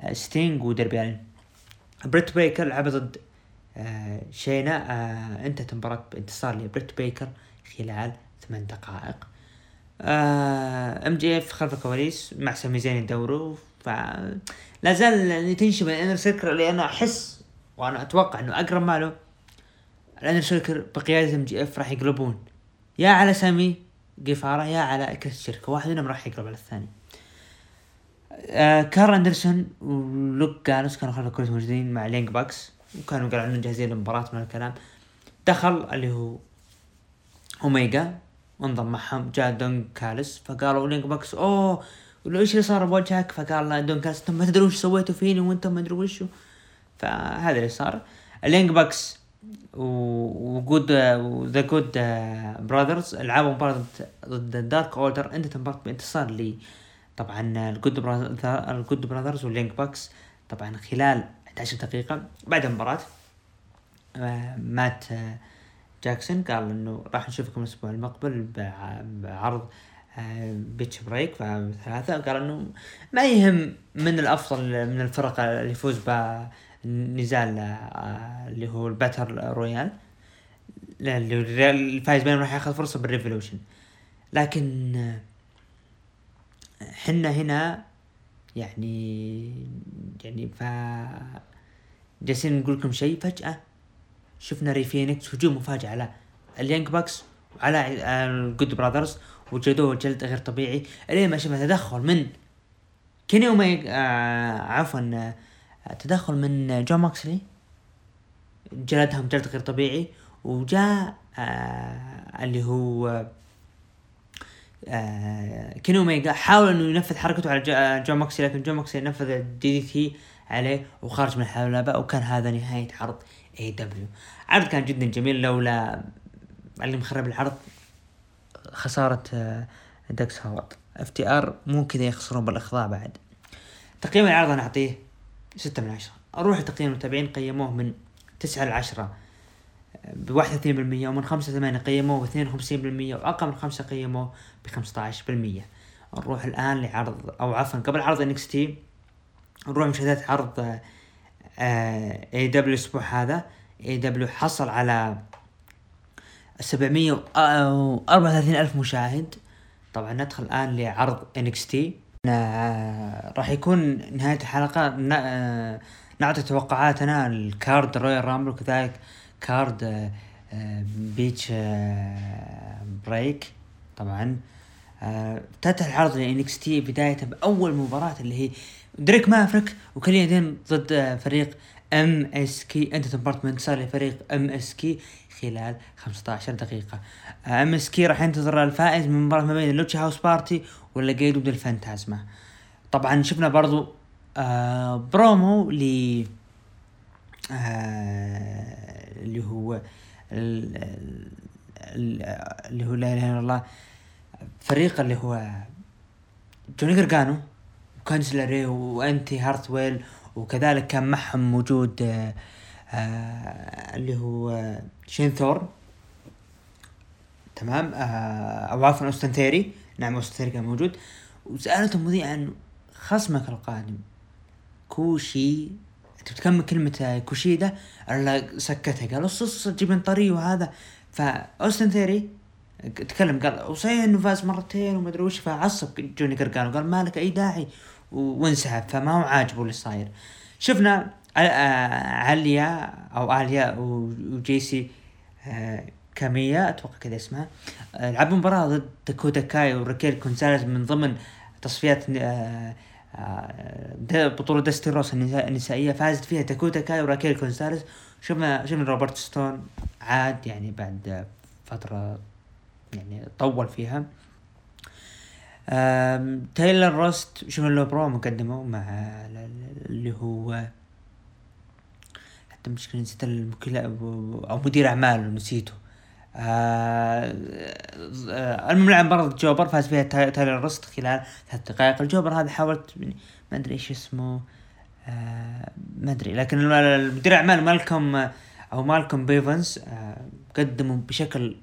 آه، ستينج ودربي ألين. بريت بيكر لعب ضد شينا انتهت المباراة بانتصار لبريت بيكر خلال ثمان دقائق. MJF خلف الكواليس مع سامي زين يدوروا ف لا زال tension ب ال Inner Circle لأنه أحس وأنا أتوقع إنه أقرب ماله. ال Inner Circle بقياده MJF راح يقلبون. يا على سامي جيفارا يا على كريس جيريكو واحد منهم راح يقرب على الثاني. آه كارل أندرسون ولوك جالوس كانوا خلف الكرة موجودين مع Young Bucks وكانوا قالوا انهم جاهزين للمباراة من الكلام. دخل اللي هو أوميجا. وانضم معهم جاء دون كالس فقالوا Young Bucks أوه إيش اللي صار بوجهك؟ فقال دون كالس أنتم ما تدرون إيش سويتوا فيني وأنتم ما ادري وشو. فهذا اللي صار. ال Young Bucks وجود The Good Brothers لعبوا مباراة ضد ال Dark Order انتهت المباراة بانتصار لي. طبعا ال Good ال Good Brothers وال Young Bucks طبعا خلال 11 دقيقة بعد المباراة آه، مات آه، جاكسون قال إنه راح نشوفكم الأسبوع المقبل بعرض آه، Beach Break ثلاثة قال إنه ما يهم من الأفضل من الفرق اللي يفوز بنزال اللي هو ال Battle Royal. اللي الفايز بينهم راح ياخذ فرصة بال Revolution. لكن حنا هنا يعني يعني ف جالسين نقول لكم شيء فجأة. شفنا ري فينيكس هجوم مفاجئ على ال Young Bucks وعلى ال Good Brothers وجدوه جلد غير طبيعي. الين ما شفنا تدخل من كيني اوميجا آه عفوا آه تدخل من جون موكسلي. جلدهم جلد غير طبيعي وجاء آه اللي هو آه كيني اوميجا حاول إنه ينفذ حركته على جون موكسلي لكن جون موكسلي نفذ ال DDT عليه وخرج من الحلبة وكان هذا نهاية عرض AEW عرض كان جدا جميل لولا اللي مخرب العرض. خسارة آه، داكس هاروود. FTR مو كذا يخسرون بالإخضاع بعد. تقييم العرض أنا أعطيه ستة من عشرة. أروح لتقييم المتابعين قيموه من تسعة لعشرة بواحد وثلاثين بالمية ومن خمسة ثمانية قيموه باثنين وخمسين بالمية وأقل من خمسة قيموه بخمسة عشر بالمية. نروح الآن لعرض أو عفوا قبل عرض NXT نروح مشاهدات عرض AEW الأسبوع هذا. AEW حصل على 734 ألف مشاهد. طبعا ندخل الآن لعرض NXT راح يكون نهاية الحلقة. آه، نعطي توقعاتنا ال card Royal Rumble وكذلك card Beach Break طبعا افتتح العرض ل NXT بداية بأول مباراة اللي هي دريك مافريك وكيليان دين ضد فريق ام اس كي أنت ديبارتمنت صار لفريق ام اس كي خلال 15 دقيقة. MSK راح ينتظر الفائز من مباراة ما بين اللوتشا هاوس بارتي وليغادو ديل فانتازما طبعا شفنا برضو آه برومو ل آه اللي هو اللي هو لا إله إلا الله فريق اللي هو جوني جرجانو. وكانديس لوري وإندي هارتويل وكذلك كان معهم موجود آه آه اللي هو شين ثور. تمام؟ آه أو عفوا اوستن ثيري. نعم اوستن ثيري كان موجود. وسألته المذيع عن خصمك القادم. كوشي. أنت بتكمل كلمة كوشيدا الا سكتها. قال اص جيب طري وهذا. فاوستن ثيري تكلم. قال وصحيح إنه فاز مرتين وما أدري وش فعصب جوني قرقان. قال ما لك أي داعي؟ وانسحب فما هو عاجبه اللي صاير. شفنا عليا أو اليا وجيسي آه، كاميا أتوقع كذا اسمها آه، لعبوا مباراة ضد داكوتا كاي وريكيل كونساليز من ضمن تصفيات آه، بطولة دستي رودز النسائية فازت فيها داكوتا كاي وراكيل كونساليز. شفنا شفنا روبرت ستون عاد يعني بعد فترة يعني طول فيها. تايلر روست شوف له برو مقدمه مع اللي هو حتى مشكلة نسيت المكلا أو مدير اعماله نسيته. آه المهم لعب مباراة جوبر فاز فيها تايلر روست خلال ثلاث دقائق. الجوبر هذا حاولت ما أدري إيش اسمه آه ما أدري. لكن مدير أعمال مالكم أو مالكم بيفنز آه قدموا بشكل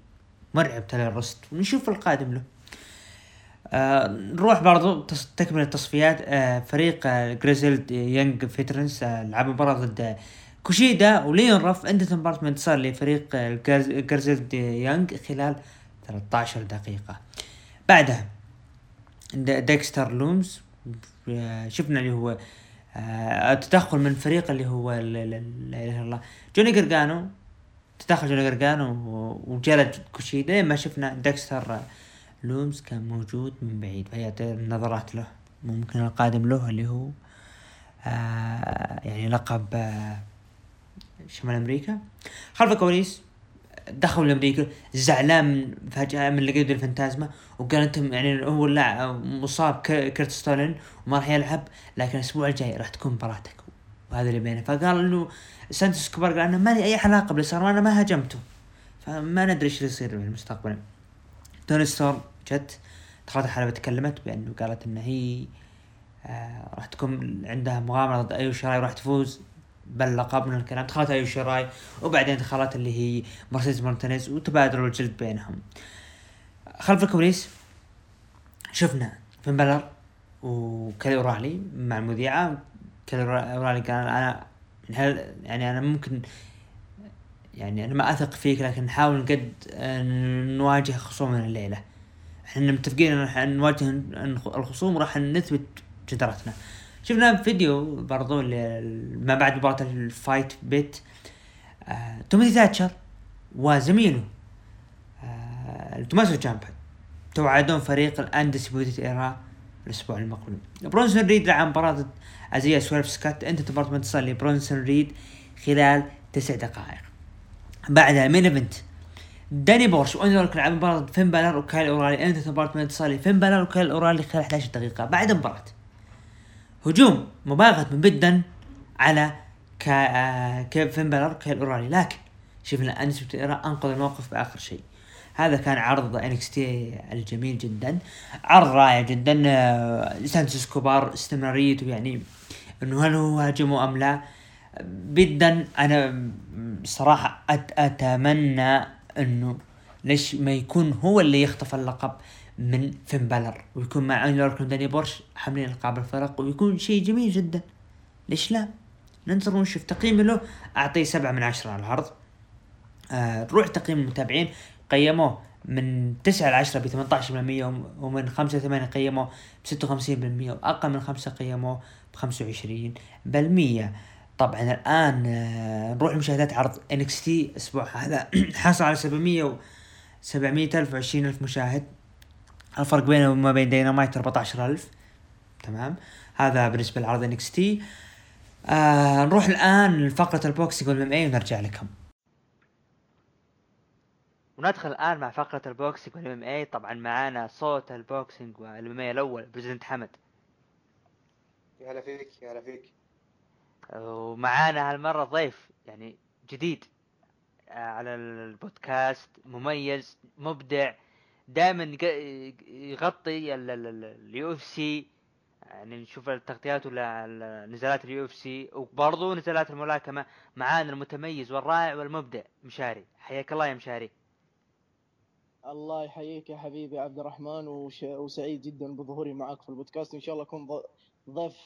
مرعب تايلر روست ونشوف القادم له. آه نروح برضو تكمل التصفيات. آه فريق آه Grizzled Young Veterans آه لعب مباراة ضد كوشيدا وليون رف انتهت المباراة بانتصار لفريق آه Grizzled Young خلال 13 دقيقة. بعدها ديكستر لومز آه شفنا اللي هو آه تدخل من فريق اللي هو لا إله إلا الله جوني جرجانو. تدخل جوني جرجانو وجلد كوشيدا. ما شفنا ديكستر لومز كان موجود من بعيد فيعطي النظرات له ممكن القادم له اللي هو آه يعني لقب آه شمال أمريكا. خلف الكواليس دخل لأمريكا زعلان فجأة من لقيت الفانتازما وقال أنتم يعني هو اللاعب مصاب كرت ستولن وما راح يلعب لكن الأسبوع الجاي راح تكون مباراتك. وهذا اللي بينه. فقال إنه سانتوس إسكوبار قال أنا ما لي أي علاقة باللي صار وأنا ما هاجمته. فما ندري إيش يصير في المستقبل توني ستورم جت دخلت الحلبة تكلمت بأنه قالت إن هي آه راح تكون عندها مغامرة ضد ايو شراي وراح تفوز باللقب من الكلام. دخلت ايو شراي وبعدين دخلت اللي هي مرسيدس مارتينيز وتبادلوا الجلد بينهم. خلف الكواليس شفنا فين بلر وكايل أورالي مع المذيعة. كايل أورالي قال أنا هل يعني أنا ممكن يعني أنا ما أثق فيك لكن نحاول قد نواجه خصومنا الليلة. إحنا متفقين إن إحنا نواجه الخصوم وراح نثبت جدارتنا شفنا فيديو برضو ما بعد مباراة ال Fight Pit. آه توماس ثاتشر وزميله آه توماسو جامبا توعدون فريق الاندسبيوتد إيرا الأسبوع المقبل برونسون ريد لعب مباراة ازيا سويرف سكات انت تبغى تصل لبرونسون ريد خلال تسع دقائق. بعدها مين ايفنت داني بورش واندرلوك لعب مباراة فين بالر وكايل أورالي أنت تبغى من تصلي فين بالر وكايل أورالي خلال 11 دقيقة. بعد المباراة هجوم. مباغت من بدن على كا آه كيف فين بالر وكايل أورالي. لكن شفنا انس أنقذ الموقف بآخر شيء. هذا كان عرض انكس تي الجميل جدا. عرض رائع جدا. آه، سانتوس كوبار استمراريته يعني إنه هل هو هاجمه أم لا. جدا أنا صراحة أتمنى إنه ليش ما يكون هو اللي يخطف اللقب من فين بالر ويكون مع انلورك وداني بورش حاملين ألقاب الفرق ويكون شيء جميل جدا. ليش لا؟ ننتظر ونشوف. تقييمي له أعطيه سبعة من عشرة على العرض. آه روح تقييم المتابعين. قيموه من 9 ل 10 ب 18% ومن 5 ل 8 قيموه ب 56% وأقل من 5 قيموه ب 25% طبعا الآن آه، نروح لمشاهدات عرض NXT الأسبوع هذا. حصل على 700 و 700 ألف و ألف مشاهد. الفرق بينه وما بين دينامايت 14 ألف. تمام. هذا بالنسبة لعرض NXT. آه نروح الآن لفقرة ال boxing وال MMA ونرجع لكم؟ وندخل الآن مع فقرة ال boxing وال MMA طبعا معانا صوت ال boxing وال MMA الأول بريزنت حمد. يا هلا فيك يا هلا فيك. ومعانا هالمرة ضيف يعني جديد آه، على البودكاست مميز مبدع دائما يغطي ال UFC. يعني نشوف التغطيات ولا نزالات ال UFC وبرضه نزالات الملاكمة معانا المتميز والرائع والمبدع مشاري. حياك الله يا مشاري. الله يحييك يا حبيبي عبد الرحمن وش... وسعيد جدا بظهوري معك في البودكاست. إن شاء الله أكون ضيف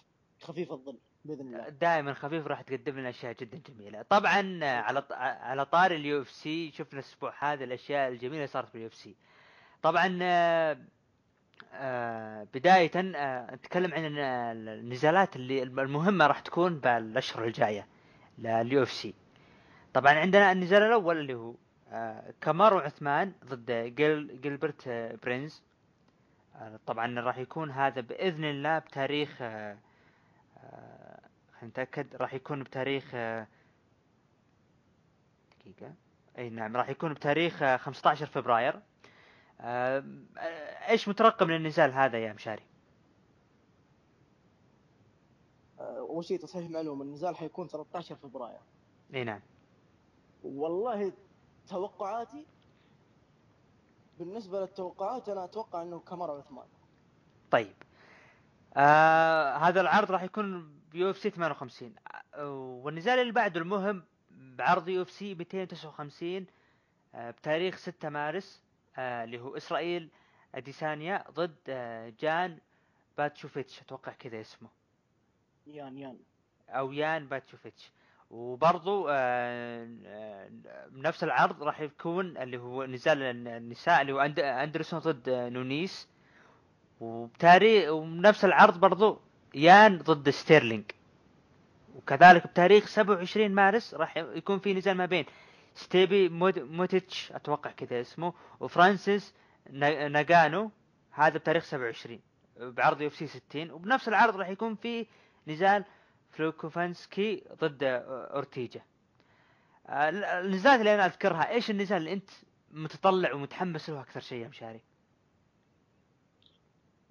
خفيف الظل. بإذن الله. دائما خفيف راح تقدم لنا أشياء جدا جميلة. طبعا على على طاري ال UFC شفنا الأسبوع هذا الأشياء الجميلة صارت في ال UFC. طبعا آه، آه، بداية آه، نتكلم عن النزالات اللي المهمة راح تكون بالأشهر الجاية لل UFC. طبعا عندنا النزال الأول اللي هو كامارو عثمان ضد جيل جيلبرت بيرنز. طبعا راح يكون هذا بإذن الله بتاريخ نتأكد راح يكون بتاريخ آه، دقيقة. أي نعم راح يكون بتاريخ 15 آه، فبراير. آه، إيش مترقب من النزال هذا يا مشاري؟ أول شيء تصحيح معلومة النزال حيكون 13 فبراير. أي نعم. والله توقعاتي بالنسبة للتوقعات أنا أتوقع إنه كاميرا عثمان. طيب. آه هذا العرض راح يكون ب UFC 58 والنزال اللي بعده المهم بعرض UFC 259 بتاريخ 6 مارس اللي هو إسرائيل أديسانيا ضد جان باتشوفيتش. أتوقع كذا اسمه. يان يان. أو يان باتشوفيتش. وبرضو نفس العرض راح يكون اللي هو نزال النساء اللي هو أندرسون ضد نونيس. وبتاريخ ونفس العرض برضو يان ضد ستيرلينج. وكذلك بتاريخ 27 مارس راح يكون في نزال ما بين ستيبي موتيتش أتوقع كذا اسمه وفرانسيس نا- ناجانو هذا بتاريخ 27 بعرض UFC 60 وبنفس العرض راح يكون في نزال فلوكوفانسكي ضد أورتيجا. آه، ال- النزالات اللي أنا أذكرها. إيش النزال اللي أنت متطلع ومتحمس له أكثر شيء يا مشاري؟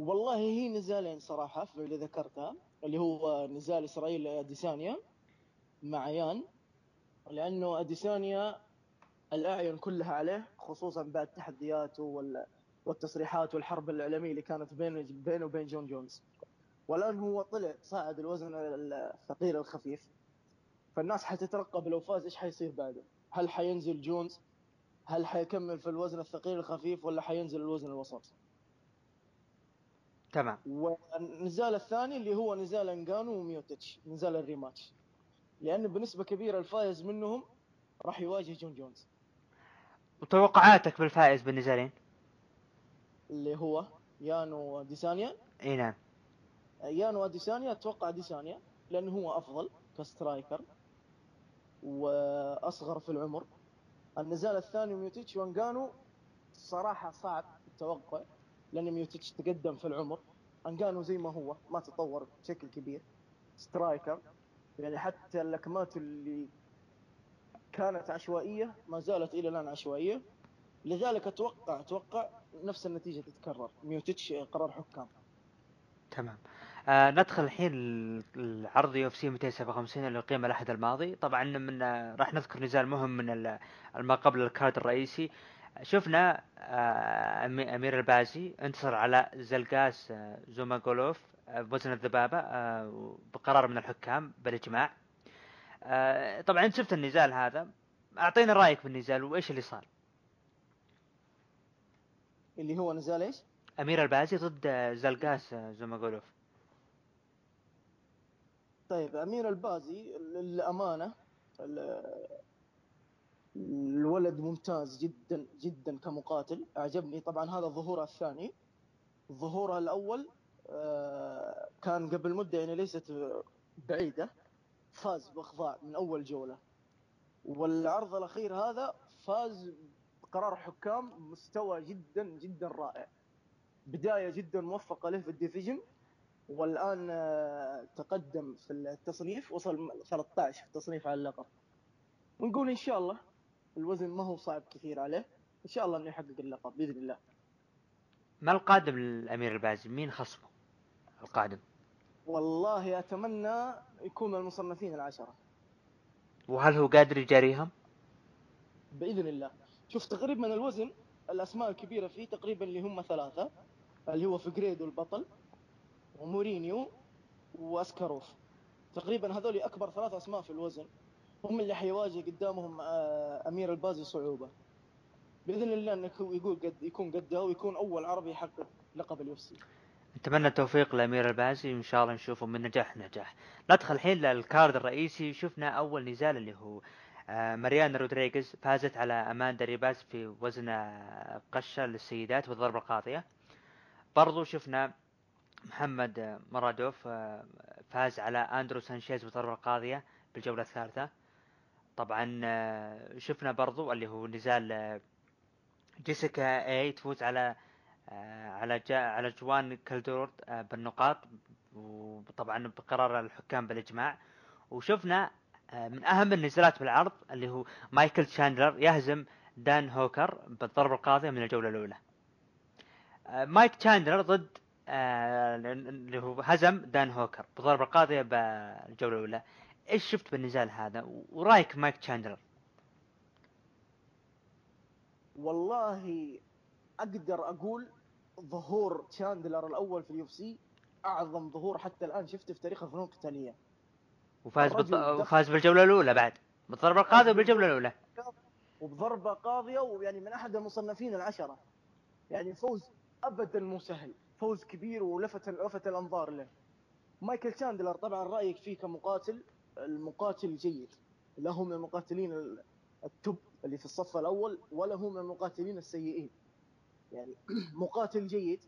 والله هي نزالين صراحة في اللي ذكرتها اللي هو نزال إسرائيل أديسانيا مع يان لأنه أديسانيا الأعين كلها عليه خصوصا بعد تحدياته وال... والتصريحات والحرب الإعلامية اللي كانت بينه بينه وبين جون جونز. والآن هو طلع صعد الوزن الثقيل الخفيف. فالناس حتترقب لو فاز إيش حيصير بعده؟ هل حينزل جونز؟ هل حيكمل في الوزن الثقيل الخفيف ولا حينزل الوزن الوسط؟ تمام. والنزال الثاني اللي هو نزال انجانو وميوتيتش نزال ال rematch. لأنه بنسبة كبيرة الفائز منهم راح يواجه جون جونز. وتوقعاتك بالفائز بالنزالين؟ اللي هو يان وأديسانيا إي نعم. يان وأديسانيا أتوقع أديسانيا لأنه هو أفضل ك striker وأصغر في العمر. النزال الثاني ميوتيتش وانجانو صراحة صعب التوقع. لأن تقدم في العمر. أنجانو زي ما هو ما تطور بشكل كبير. striker يعني حتى اللكمات اللي كانت عشوائية ما زالت إلى الآن عشوائية. لذلك أتوقع أتوقع نفس النتيجة تتكرر. ميوتيتش قرار حكام. تمام. آه ندخل الحين ال- العرض UFC 257 اللي اقيم الأحد الماضي. طبعا من راح نذكر نزال مهم من ما قبل ال card الرئيسي. شفنا آه أمير البازي انتصر على زلقاس آه زوماغولوف آه بوزن الذبابة بقرار من الحكام بالإجماع. طبعا انت شفت النزال هذا. اعطينا رأيك بالنزال وإيش اللي صار؟ اللي هو نزال إيش؟ أمير البازي ضد زلقاس زوماغولوف. طيب أمير البازي للأمانة الولد ممتاز جدا جدا كمقاتل. أعجبني طبعا هذا ظهوره الثاني. ظهوره الأول آه، كان قبل مدة يعني ليست بعيدة. فاز بإخضاع من أول جولة. والعرض الأخير هذا فاز بقرار حكام مستوى جدا جدا رائع. بداية جدا موفقة له في ال division. والآن آه، تقدم في التصنيف وصل 13 في التصنيف على اللقب. ونقول إن شاء الله الوزن ما هو صعب كثير عليه. إن شاء الله إنه يحقق اللقب بإذن الله. ما القادم للأمير البازي؟ مين خصمه القادم؟ والله أتمنى يكون من المصنفين العشرة. وهل هو قادر يجاريهم؟ بإذن الله. شوف تقريبا الوزن الأسماء الكبيرة فيه تقريبا اللي هم ثلاثة اللي هو فيجريدو البطل ومورينيو وأسكاروف. تقريبا هذول أكبر ثلاث أسماء في الوزن. هم اللي حيواجه قدامهم آه، أمير البازي صعوبه بإذن الله إنه يقول قد يكون قدها ويكون أول عربي يحقق لقب ال UFC. نتمنى التوفيق لأمير البازي وإن شاء الله نشوفه من نجاح لنجاح ندخل الحين لل card الرئيسي شفنا أول نزال اللي هو آه، ماريانا رودريغيز فازت على اماندا ريباز في وزن آه، قشة للسيدات بالضربة القاضية برضو شفنا محمد مرادوف فاز على أندرو سانشيز بالضربة القاضية بالجولة الثالثة. طبعا آه، شفنا برضو اللي هو نزال آه، جيسيكا اي تفوز على آه، على على جوان كالدورد بالنقاط وطبعا بقرار الحكام بالإجماع وشفنا من أهم النزالات بالعرض اللي هو مايكل شاندلر يهزم دان هوكر بالضربة القاضية من الجولة الأولى. آه، مايك شاندلر ضد اللي هو هزم دان هوكر بالضربة القاضية بالجولة الأولى. إيش شفت بالنزال هذا؟ ورأيك مايك شاندلر؟ والله أقدر أقول ظهور تشاندلر الأول في ال UFC أعظم ظهور حتى الآن شفته في تاريخ الفنون القتالية وفاز. دخل- وفاز بالجولة الأولى بعد بالضربة القاضية وبالجولة الأولى. وبضربة قاضية ويعني من أحد المصنفين العشرة يعني فوز ابدا مو سهل فوز كبير ولفت لفت الأنظار له مايكل شاندلر طبعا رأيك فيه كمقاتل المقاتل جيد لا هو من المقاتلين ال- التوب اللي في الصف الأول ولا هو من المقاتلين السيئين. يعني مقاتل جيد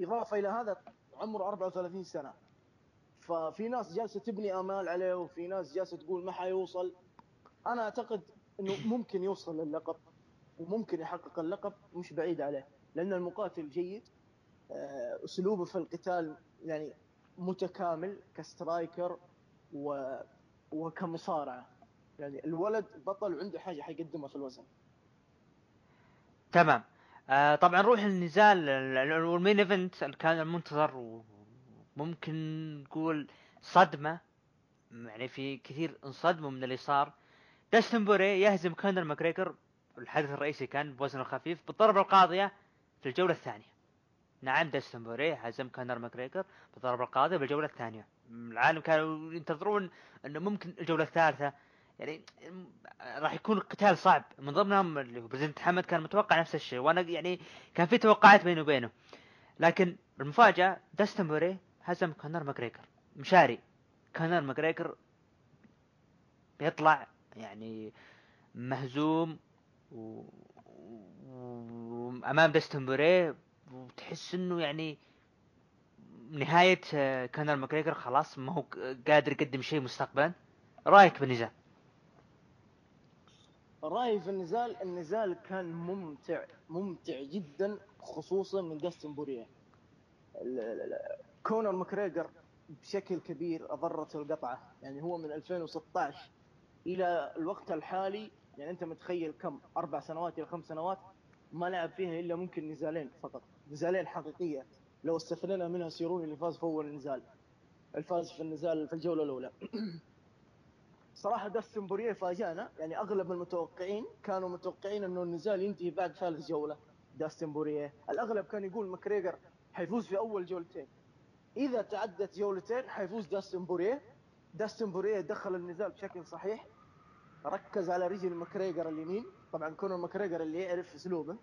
إضافة إلى هذا عمره 34 سنة. ففي ناس جالسة تبني آمال عليه وفي ناس جالسة تقول ما حيوصل. أنا أعتقد إنه ممكن يوصل للقب وممكن يحقق اللقب مش بعيد عليه. لأن المقاتل جيد آه، أسلوبه في القتال يعني متكامل ك striker و... وكمصارعة. يعني الولد بطل وعنده حاجة حيقدمها في الوزن. تمام. آه طبعا نروح النزال ال main event اللي كان المنتظر وممكن نقول صدمة. يعني في كثير انصدموا من اللي صار. داستن بوريه يهزم كونر ماكريجر الحدث الرئيسي كان بوزن الخفيف بالضربة القاضية في الجولة الثانية. نعم داستن بوريه هزم كونر ماكريجر بالضربة القاضية بالجولة الثانية. العالم كانوا ينتظرون إنه ممكن الجولة الثالثة. يعني راح يكون قتال صعب. من ضمنهم اللي هو بريزنت حمد كان متوقع نفس الشيء. وأنا يعني كان في توقعات بيني وبينه. لكن المفاجأة داستن بوريه هزم كونر ماكريجر مشاري كونر ماكريجر بيطلع يعني مهزوم و... أمام داستن بوريه وتحس إنه يعني نهاية كونر ماكريجر خلاص ما هو قادر يقدم شيء مستقبلا. رأيك بالنزال؟ رأيي في النزال النزال كان ممتع ممتع جدا خصوصا من داستن بوريه كونر ماكريجر بشكل كبير اضرته القطعة. يعني هو من 2016 إلى الوقت الحالي يعني أنت متخيل كم؟ أربع سنوات إلى خمس سنوات ما لعب فيها إلا ممكن نزالين فقط. نزالين حقيقيه لو استثنينا منها سيروني اللي فاز في أول نزال الفاز في النزال في الجولة الأولى. صراحة داستن بوريه فاجأنا. يعني أغلب المتوقعين كانوا متوقعين إنه النزال ينتهي بعد ثالث جولة. داستن بوريه الأغلب كان يقول ماكريجر حيفوز في أول جولتين. إذا تعدت جولتين حيفوز داستن بوريه داستن بوريه دخل النزال بشكل صحيح. ركز على رجل ماكريجر اليمين. طبعا كونر ماكريجر اللي يعرف أسلوبه.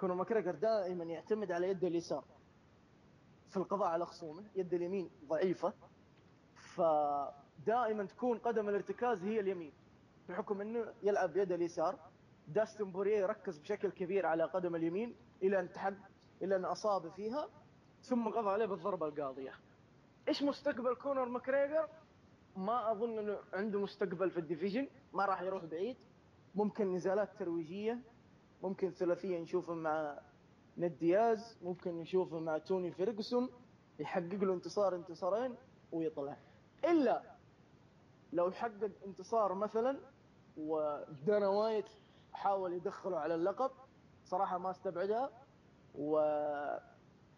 كونر ماكريجر دائما يعتمد على يده اليسار. في القضاء على خصومه يد اليمين ضعيفة فدائما تكون قدم الارتكاز هي اليمين بحكم إنه يلعب بيد اليسار. داستن بوريه ركز بشكل كبير على قدم اليمين إلى أن تحد إلى أن أصاب فيها ثم قضى عليه بالضربة القاضية. إيش مستقبل كونر ماكريجر ما أظن إنه عنده مستقبل في ال division ما راح يروح بعيد. ممكن نزالات ترويجية ممكن ثلاثية نشوفه مع نيت دياز ممكن نشوفه مع توني فيرجسون يحقق له انتصار انتصارين ويطلع. إلا لو حقق انتصار مثلا ودانا وايت حاول يدخله على اللقب صراحة ما استبعدها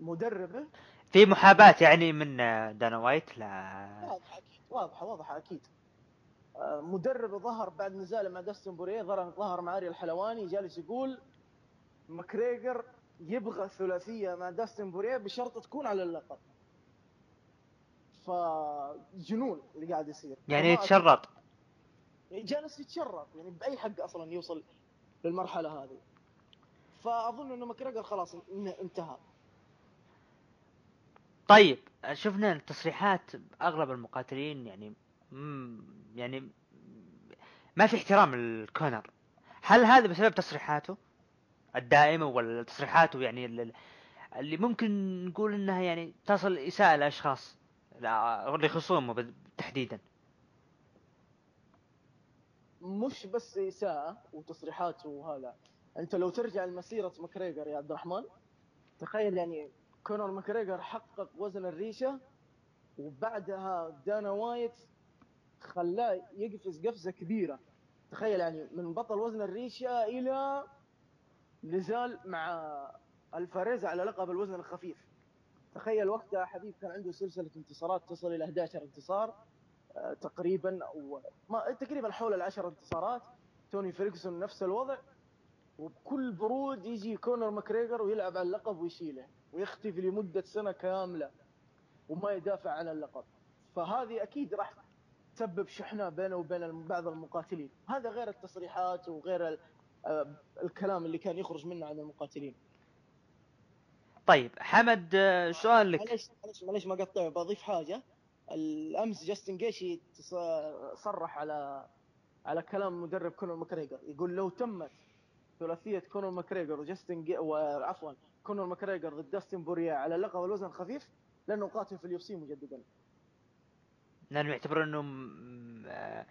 ومدربه. في محاباة يعني من دانا وايت؟ لا. واضحة أكيد واضحة واضحة أكيد. مدرب ظهر بعد نزاله مع داستن بوريه ظهر مع اري الحلواني جالس يقول ماكريجر يبغى ثلاثية مع داستن بوريه بشرط تكون على اللقب. فجنون اللي قاعد يصير. يعني يتشرط. جالس يتشرط. يعني بأي حق أصلا يوصل للمرحلة هذه. فأظن إنه ماكريجر خلاص انتهى. طيب شفنا التصريحات أغلب المقاتلين يعني يعني ما في احترام للكونر هل هذا بسبب تصريحاته؟ الدائمة ولا تصريحاته يعني اللي ممكن نقول إنها يعني تصل إساءة لأشخاص لخصومه تحديدا. مش بس إساءة وتصريحات وهذا. أنت لو ترجع لمسيرة ماكريجر يا عبد الرحمن تخيل يعني كونر ماكريجر حقق وزن الريشة وبعدها دانا وايت خلاه يقفز قفزة كبيرة. تخيل يعني من بطل وزن الريشة إلى نزال مع الفاريز على لقب الوزن الخفيف. تخيل وقتها حبيب كان عنده سلسلة انتصارات تصل إلى 11 انتصار آه، تقريبا أو ما تقريبا حول العشر انتصارات. توني فيرجسون نفس الوضع وبكل برود يجي كونر ماكريجر ويلعب على اللقب ويشيله ويختفي لمدة سنة كاملة وما يدافع عن اللقب. فهذه أكيد راح تسبب شحنة بينه وبين بعض المقاتلين. هذا غير التصريحات وغير الكلام اللي كان يخرج منه عن المقاتلين. طيب حمد آه، سؤال لك؟ معليش معليش معليش ما قطع بضيف حاجة. الأمس جاستن جيتشي صرح على على كلام مدرب كونر ماكريجر يقول لو تمت ثلاثية كونر ماكريجر وجاستن جي... وعفوا كونر ماكريجر ضد داستن بوريه على لقب الوزن الخفيف لن أقاتل في ال UFC مجددا. لأنه يعتبر انه آه،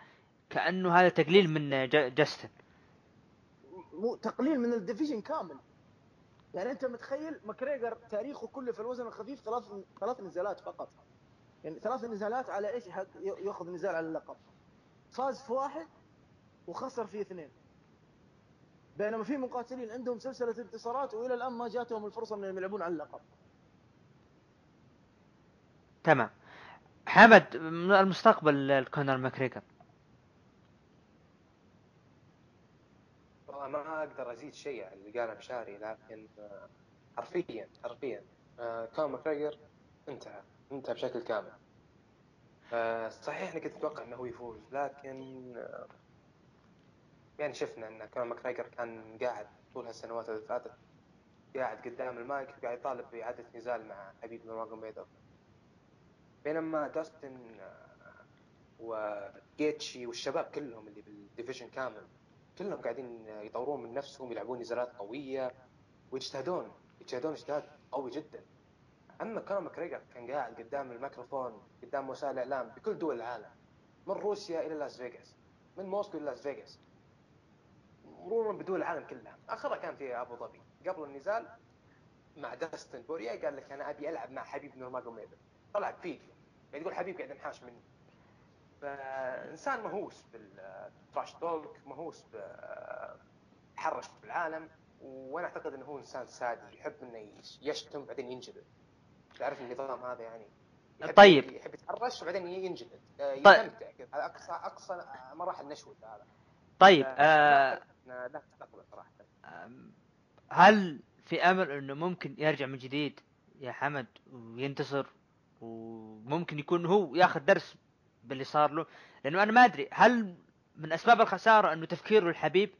كأنه هذا تقليل من جاستن. مو تقليل من ال division كامل. يعني أنت متخيل ماكريجر تاريخه كله في الوزن الخفيف ثلاث ثلاث نزالات فقط. يعني ثلاث نزالات على إيش يأخذ نزال على اللقب. فاز في واحد وخسر في اثنين. بينما في مقاتلين عندهم سلسلة انتصارات وإلى الآن ما جاتهم الفرصة إنهم يلعبون على اللقب. تمام. حمد المستقبل كونر ماكريجر؟ ما أقدر أزيد شيء على اللي قاله مشاري لكن آه، حرفيا حرفيا آه، كونر ماكريجر انتهى انتهى بشكل كامل. آه، صحيح اني كنت أتوقع إنه هو يفوز لكن يعني شفنا إن كونر ماكريجر كان قاعد طول هالسنوات اللي فاتت قاعد قدام المايك قاعد يطالب بإعادة نزال مع حبيب نورماجوميدوف بينما داستن وجيتجي والشباب كلهم اللي بال division كامل كلهم قاعدين يطورون من نفسهم يلعبون نزالات قوية ويجتهدون يجتهدون اجتهاد قوي جدا. أما كونر ماكريجر كان قاعد قدام الميكروفون قدام وسائل الإعلام بكل دول العالم من روسيا إلى لاس فيغاس من موسكو إلى لاس فيغاس مرورا بدول العالم كلها. آخرها كان في أبو ظبي. قبل النزال مع داستن بوريا قال لك أنا أبي ألعب مع حبيب نورماجوميدوف طلع بفيديو. يعني يقول حبيب قاعد انحاش مني. فإنسان مهووس بالتراش توك مهووس يتحرش بالعالم وأنا أعتقد إنه هو إنسان سادي يحب إنه يشتم بعدين ينجلد. تعرف النظام هذا يعني؟ يحب طيب. يحب يتحرش وبعدين ينجلد. آه، طيب. يستمتع على اقصى أقصى مراحل نشوه هذا طيب آه، آه لا لا تستقبل صراحة. هل في أمل إنه ممكن يرجع من جديد يا حمد وينتصر؟ وممكن يكون هو ياخذ درس باللي صار له. لأنه أنا ما أدري هل من أسباب الخسارة أنه تفكيره الحبيب؟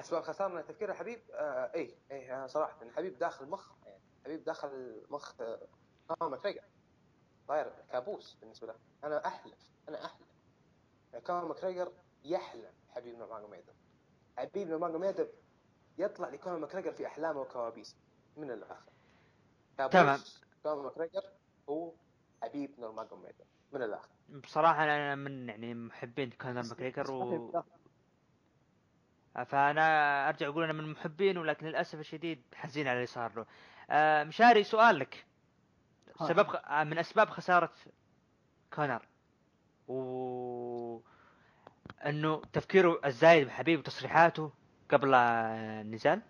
أسباب خساره من تفكير الحبيب؟ آه اي اي آه صراحة الحبيب داخل مخ يعني الحبيب داخل مخ آه ماكريجر صاير كابوس بالنسبة له. أنا أحلف أنا أحلف. كونر ماكريجر يحلم حبيب نورماجوميدوف حبيب نورماجوميدوف يطلع لكونر ماكريجر في أحلامه وكوابيس من الآخر. تمام. كونر ماكريجر هو حبيب نورماجوميدوف من الآخر. بصراحة أنا من يعني محبين كونر ماكريجر و... فأنا أرجع أقول أنا من محبينه ولكن للأسف الشديد حزين على اللي صار له آه مشاري سؤال لك. سبب خ... آه، من أسباب خسارة كونر. و أنه تفكيره الزايد بحبيب وتصريحاته قبل النزال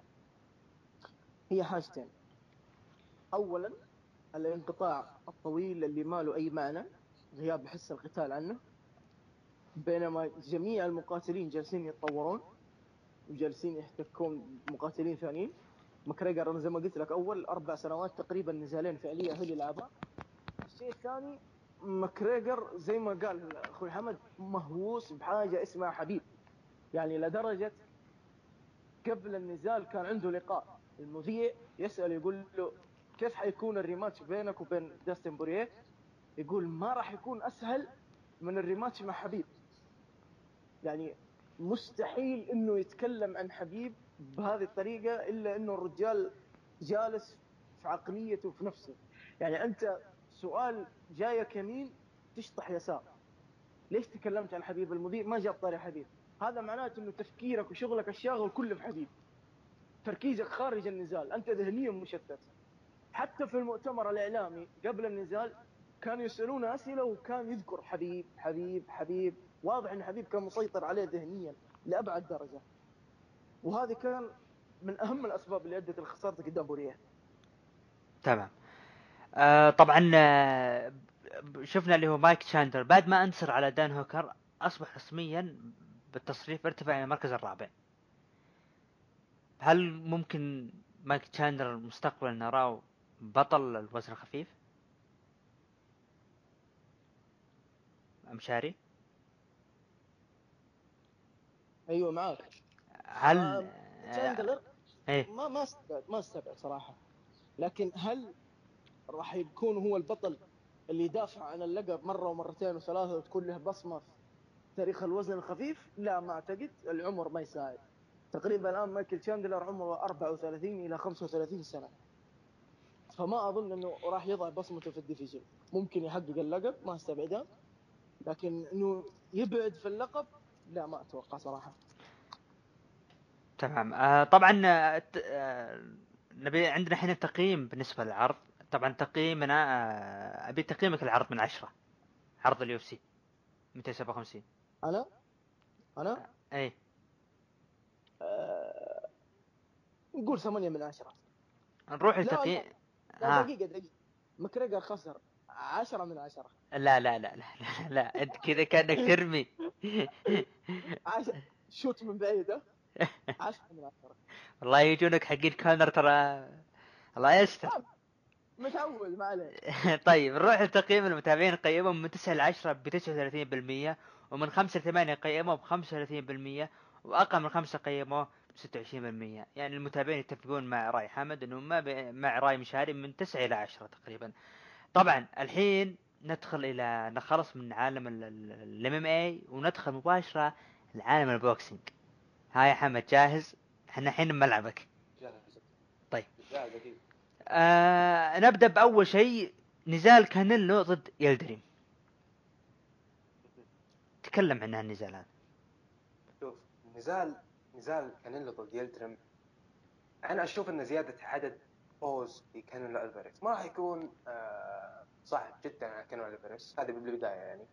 هي حاجتين. اولا الانقطاع الطويل اللي ما له أي معنى غياب حس القتال عنه. بينما جميع المقاتلين جالسين يتطورون وجالسين يحتكون مقاتلين ثانيين. ماكريجر زي ما قلت لك أول أربع سنوات تقريبا نزالين فعليه هو اللي لعبها الشيء الثاني ماكريجر زي ما قال أخوي حمد مهووس بحاجة اسمها حبيب. يعني لدرجة قبل النزال كان عنده لقاء. المذيع يسأل يقول له كيف حيكون ال rematch بينك وبين داستن بوريه يقول ما راح يكون أسهل من الريماتش مع حبيب. يعني مستحيل إنه يتكلم عن حبيب بهذه الطريقة إلا إنه الرجال جالس في عقليته في نفسه. يعني أنت سؤال جايك يمين تشطح يسار. ليش تكلمت عن حبيب المذيع؟ ما جاب طاري حبيب. هذا معناته إنه تفكيرك وشغلك الشاغل كله في حبيب. تركيزك خارج النزال. أنت ذهنيا مشتت. حتى في المؤتمر الإعلامي قبل النزال كانوا يسالونه أسئلة وكان يذكر حبيب حبيب حبيب واضح إن حبيب كان مسيطر عليه ذهنيا لأبعد درجة. وهذه كان من أهم الأسباب اللي أدت لخسارته قدام بوريه تمام. آه طبعا آه شفنا اللي هو مايك تشاندر بعد ما انتصر على دان هوكر أصبح رسميا بالتصريف ارتفع إلى المركز الرابع. هل ممكن مايك تشاندر مستقبلا نراه بطل الوزن الخفيف. مشاري أيوه معاك. هل آه، تشاندلر إيه. ما ما استبعد ما استبعد صراحة. لكن هل راح يكون هو البطل اللي يدافع عن اللقب مرة ومرتين وثلاثة وتكون له بصمة في تاريخ الوزن الخفيف؟ لا ما أعتقد. العمر ما يساعد. تقريبا الآن مايكل تشاندلر عمره 34 إلى 35 سنة. فما أظن إنه راح يضع بصمته في ال division، ممكن يحقق اللقب ما استبعده. لكن إنه يبعد في اللقب لا ما أتوقع صراحة. تمام. آه طبعا آه آه نبي عندنا الحين التقييم بالنسبة للعرض. طبعا تقييمنا آه أبي تقييمك العرض من عشرة. عرض ال UFC. 257 أنا؟ أنا؟ اي آه... نقول ثمانية من عشرة. نروح لتقييم لا. دقيقة دقيقة. مكريجر خسر عشرة من عشرة. لا لا لا لا لا, لا. أنت كذا كأنك ترمي. شوت من بعيد؟ عشرة من عشرة. والله يجونك حقين كونر ترى. الله يستر. متعود ما عليه طيب نروح لتقييم المتابعين. قيمهم من 9 ل 10 ب 39% ومن 5 ل 8 قيموه ب 35% وأقل من 5 قيموه 26% يعني المتابعين يتفقون مع رأي حمد إنه ما ب... مع رأي مشاري من 9 إلى 10 تقريبا. طبعا الحين ندخل إلى نخلص من عالم الإم إم اي وندخل مباشرة لعالم البوكسينج. ها يا حمد جاهز؟ إحنا الحين بملعبك. جاهز طيب. جاهز أكيد آه نبدأ بأول شيء. نزال كانيلو ضد يلدريم. تكلم عن هالنزال هذا. شوف نزال نزال كانيلو ضد يلدرم أنا أشوف إن زيادة عدد فوز في كانيلو ألفاريز ما راح يكون آه، صعب جدا على كانيلو ألفاريز. هذا بالبداية يعني.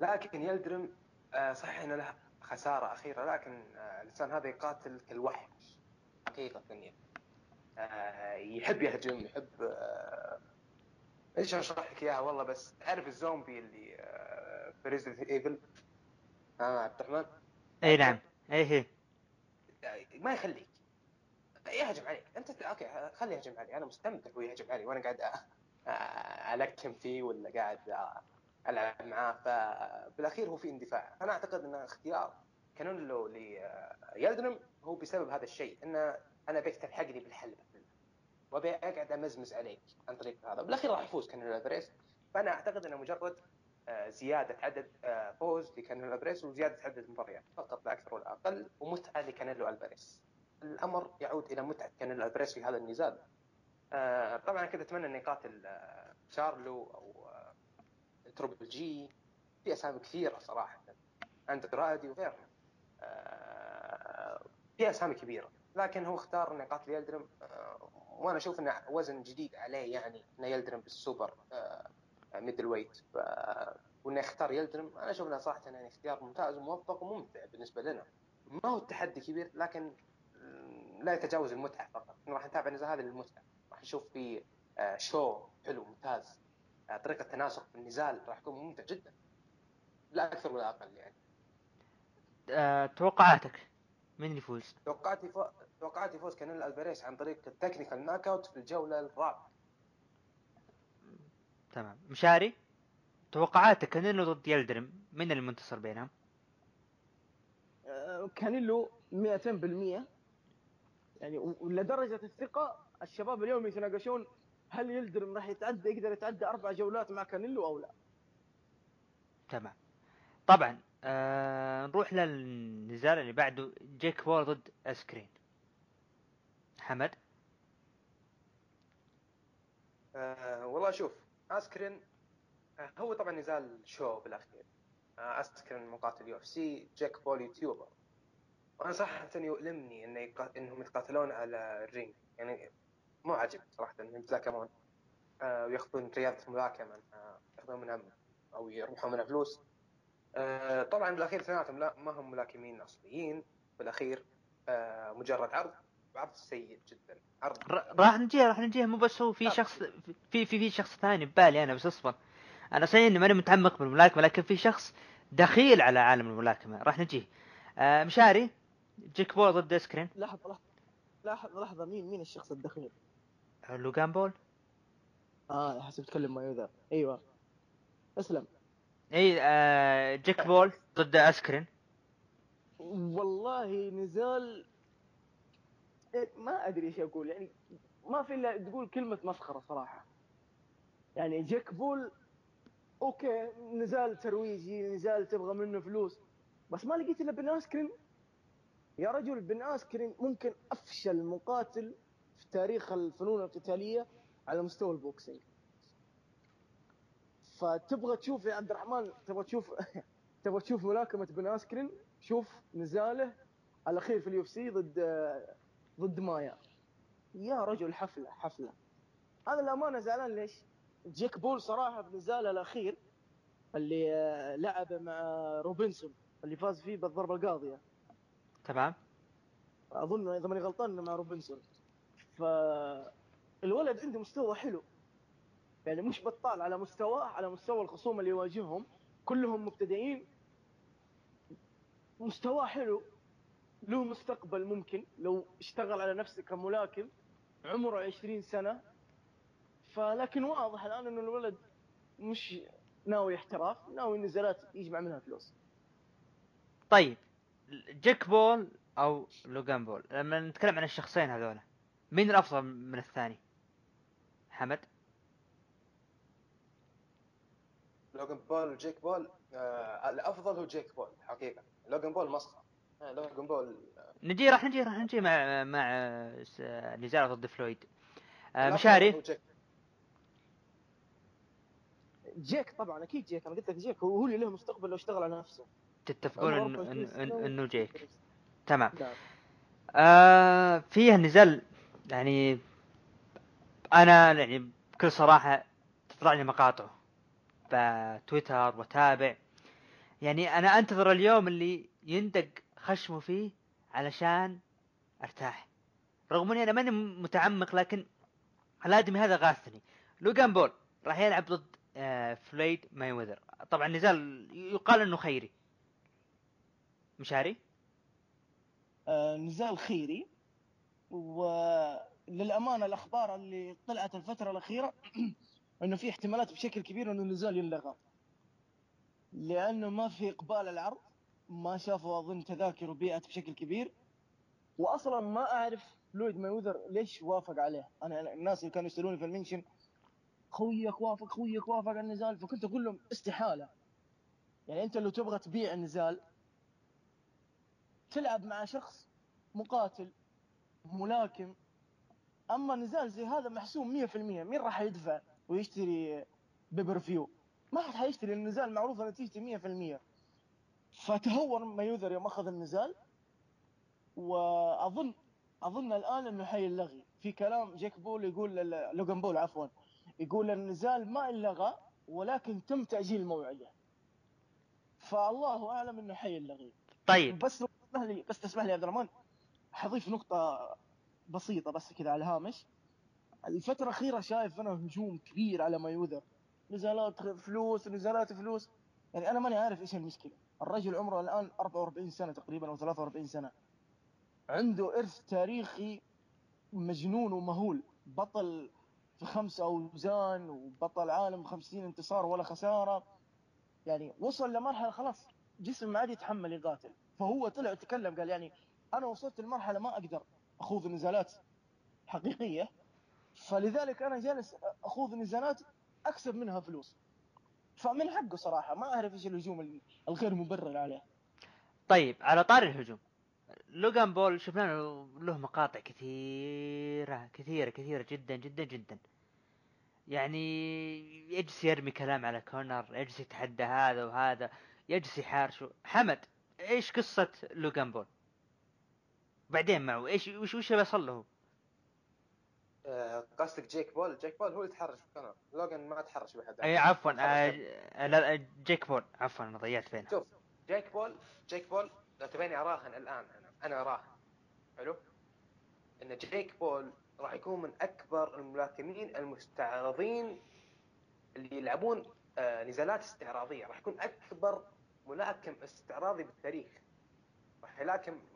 لكن يلدرم آه، صحيح إنه له خسارة أخيرة لكن آه، الإنسان هذا يقاتل كالوحش حقيقة يعني. آه، يحب يهجم يحب آه، إيش أشرح لك إياها؟ والله بس تعرف الزومبي اللي في Resident Evil آه عبد الرحمن؟ أي نعم. أي هي. ما يخليك. يهجم عليك. أنت okay خليه يهجم علي. أنا مستمتع وهو يهجم علي وأنا قاعد ألكم فيه ولا قاعد ألعب معاه. فبالاخير هو في اندفاع. أنا أعتقد إن اختيار كانيلو ليلدرم هو بسبب هذا الشيء ان أنا ابيك تلحقني بالحلبه وأبي أقعد أمزمز عليك عن طريق هذا. بالأخير راح يفوز كانيلو الفاريز فأنا أعتقد إنه مجرد زيادة عدد آه، فوز لكانيلو الفاريز وزيادة عدد المباريات فقط لا أكثر ولا أقل ومتعة لكانيلو الفاريز الأمر يعود إلى متعة كانيلو الفاريز في هذا النزال. آه، طبعا كنت أتمنى انه يقاتل آه، شارلو أو آه، Triple G في أسامي كثيرة صراحة اندرادي وغيرهم. آه، في أسامي كبيرة لكن هو اختار انه يقاتل يلدرم آه، وأنا أشوف انه وزن جديد عليه يعني إنه يلدرم بالسوبر آه، middleweight. وإنه يختار يلدرم. أنا أشوف إنه صراحة يعني اختيار ممتاز وموفق وممتع بالنسبة لنا. ما هو التحدي كبير لكن لا يتجاوز المتعة فقط. راح نتابع النزال هذا للمتعة. راح نشوف آه، show حلو ممتاز. آه، طريقة تناسق في النزال راح يكون ممتع جدا. لا أكثر ولا أقل يعني. آه توقعاتك. من يفوز؟ توقعاتي فو... توقعاتي فوز كانيلو الفاريز عن طريق ال technical knockout في الجولة الرابعة. تمام. مشاري توقعاتك كانيلو ضد يلدرم من المنتصر بينهم؟ آه، كانيلو 200% يعني و- ولدرجة الثقة الشباب اليوم يتناقشون هل يلدرم راح يتعدى يقدر يتعدى أربع جولات مع كانيلو أو لا؟ تمام. طبعا آه نروح للنزال اللي بعده جيك بول ضد أسكرين. حمد؟ آه والله شوف اسكرين آه هو طبعا نزال show بالأخير. آه اسكرين مقاتل UFC جيك بول YouTuber وأنا صراحة يؤلمني إنه. إنهم يتقاتلون على ال ring. يعني مو عجب صراحة إنهم يتلاكمون. آه ويأخذون رياضة ملاكمه آه يأخذون منها أو يربحون منها فلوس. آه طبعا بالأخير اثنيناتهم لا ما هم ملاكمين أصليين. بالأخير آه مجرد عرض. عرض سيء جدا عرض راح نجيه راح نجيه مو بس هو في. شخص في في في شخص ثاني ببالي أنا بس أصبر. أنا صحيح إني ماني متعمق بالملاكمة لكن في شخص دخيل على عالم الملاكمة. راح نجيه آه مشاري جيك بول ضد اسكرين لحظة لحظة لحظة لحظة. مين مين الشخص الدخيل؟ لوغان بول. آه حسب تكلم ما ذا أيوه. اسلم. إي آه جيك بول ضد اسكرين والله نزال ما أدري إيش أقول يعني ما في إلا تقول كلمة مسخرة صراحة. يعني جيك بول okay نزال ترويجي نزال تبغى منه فلوس بس ما لقيت إلا بن آسكرين. يا رجل بن آسكرين ممكن أفشل مقاتل في تاريخ الفنون القتالية على مستوى ال boxing. فتبغى تشوف يا عبد الرحمن تبغى تشوف تبغى تشوف ملاكمة بن آسكرين شوف نزاله الاخير في ال UFC ضد ضد مايا. يا رجل حفلة حفلة. أنا الأمانة زعلان ليش؟ جيك بول صراحة في نزاله الأخير اللي آه، لعب مع روبنسون اللي فاز فيه بالضربة القاضية. تمام. أظن إذا ماني غلطان مع روبنسون. فالولد عنده مستوى حلو. يعني مش بطال على مستواه على مستوى الخصوم اللي يواجههم. كلهم مبتدئين. مستواه حلو. له مستقبل ممكن. لو اشتغل على نفسه كملاكم عمره 20 سنة. فلكن واضح الآن أنه الولد مش ناوي احتراف ناوي نزلات يجمع منها فلوس. طيب جيك بول أو لوغان بول لما نتكلم عن الشخصين هذولا مين الأفضل من الثاني؟ حمد؟ لوجان بول وجيك بول آه الأفضل هو جيك بول حقيقة. لوجان بول مسخره آه لوجان بول نجي راح نجي راح نجي مع مع نزال ضد فلويد. آه مشاري؟ جيك. طبعا أكيد جيك. أنا قلت لك جيك هو اللي له مستقبل لو اشتغل على نفسه. تتفقون انه 24 إنه- سنة إنه- إنه جيك. تمام. نعم. آه فيه نزال يعني أنا يعني بكل صراحة تطلع لي مقاطعه بتويتر وتابع يعني أنا أنتظر اليوم اللي يندق خشمه فيه علشان ارتاح. رغم إني أنا ماني متعمق لكن الادمي هذا غاثني. لوغان بول راح يلعب ضد آه فلويد مايوذر طبعا نزال يقال إنه خيري. مشاري؟ آه، نزال خيري. وللامانه الأخبار اللي طلعت الفترة الأخيرة إنه في احتمالات بشكل كبير إنه النزال ينلغى. لأنه ما في إقبال العرض. ما شافوا اظن تذاكر وبيعت بشكل كبير. واصلا ما أعرف لويد مايوذر ليش وافق عليه. أنا الناس اللي كانوا يسألوني في المنشن خويك وافق خويك وافق على النزال. فكنت أقول لهم استحالة. يعني أنت لو تبغى تبيع النزال تلعب مع شخص مقاتل ملاكم. أما نزال زي هذا محسوم 100% مين راح يدفع ويشتري pay-per-view ما حد حيشتري النزال معروفة نتيجته 100% فتهور مايوذر يوم أخذ النزال. وأظن أظن الآن إنه حيلغي في كلام جيك بول يقول لوغان بول عفوا يقول النزال ما إنلغى ولكن تم تأجيل موعده. فالله أعلم إنه حيلغي طيب. بس لو تسمح لي بس تسمح لي يا عبد الرحمن حضيف نقطة بسيطة بس كذا على الهامش. الفترة الأخيرة شايف أنا هجوم كبير على مايوذر نزالات فلوس نزالات فلوس. يعني أنا ماني عارف إيش المشكلة. الرجل عمره الآن 44 سنة تقريبا أو 43 سنة. عنده إرث تاريخي مجنون ومهول. بطل في خمس أوزان وبطل عالم 50 انتصار ولا خسارة. يعني وصل لمرحلة خلاص جسم ما عاد يتحمل يقاتل. فهو طلع وتكلم قال يعني أنا وصلت لمرحلة ما أقدر أخوض نزالات حقيقية. فلذلك أنا جالس أخوض نزالات أكسب منها فلوس. فمن حقه صراحة ما أعرف إيش الهجوم الغير مبرر عليه. طيب على طاري الهجوم لوغان بول شفنا له مقاطع كثيرة كثيرة كثيرة جدا جدا جدا. يعني يجلس يرمي كلام على كونر يجلس يتحدى هذا وهذا يجلس يحارشه حمد إيش قصة لوغان بول؟ بعدين معه إيش وش وش بيصل له؟ قصدك جيك بول؟ جيك بول هو اللي تحرش بكونر لوجان ما تحرش بحد اي عفوا آه. آه، لا آه، جيك بول. عفوا أنا ضيعت بينها شوف جيك بول جيك بول لو تبيني أراهن الآن أنا أنا أراهن. حلو؟ إن جيك بول راح يكون من أكبر الملاكمين المستعرضين اللي يلعبون آه نزالات استعراضية. راح يكون أكبر ملاكم استعراضي بالتاريخ. راح يلاكم آه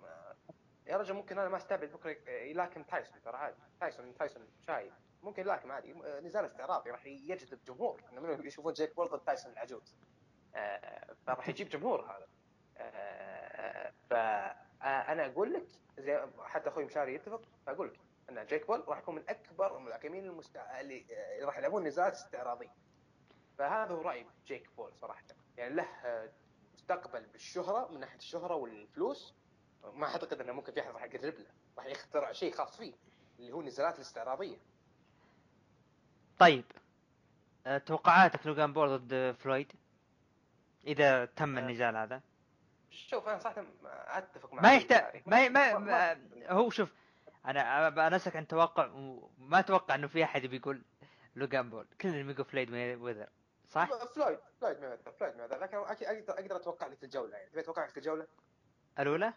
يا رجل ممكن أنا ما أستبعد بكرة يلاكم تايسون ترى عادي. تايسون تايسون شايب. ممكن يلاكم عادي. آه، نزال استعراضي راح يجذب جمهور إنه يشوفون جيك بول ضد تايسون العجوز. آه، فراح يجيب جمهور هذا. آه، فانا أقول لك زي حتى أخوي مشاري يتفق فاقول لك إن جيك بول راح يكون من أكبر الملاكمين المستع... اللي آه، راح يلعبون نزالات استعراضية. فهذا هو رايي جيك بول صراحة. يعني له آه، مستقبل بالشهرة من ناحية الشهرة والفلوس. ما أعتقد إنه ممكن في أحد راح يقرب له راح يخترع شيء خاص فيه اللي هو النزالات الاستعراضية طيب آه، توقعاتك لوغان بول ضد فلويد إذا تم آه. النزال هذا شوف أنا صراحة ما أتفق مع ما يحتاج التعريف. ما, ما, ما- ما هو شوف أنا أنا اسالك عن توقع وما أتوقع إنه في أحد بيقول لوجان بول كلنا بيقول فلويد مايوذر صح؟ فلويد فلويد مايوذر فلويد مايوذر لكن أقدر أقدر أتوقع لك الجولة يعني تبي أتوقع لك الجولة؟ الأولى؟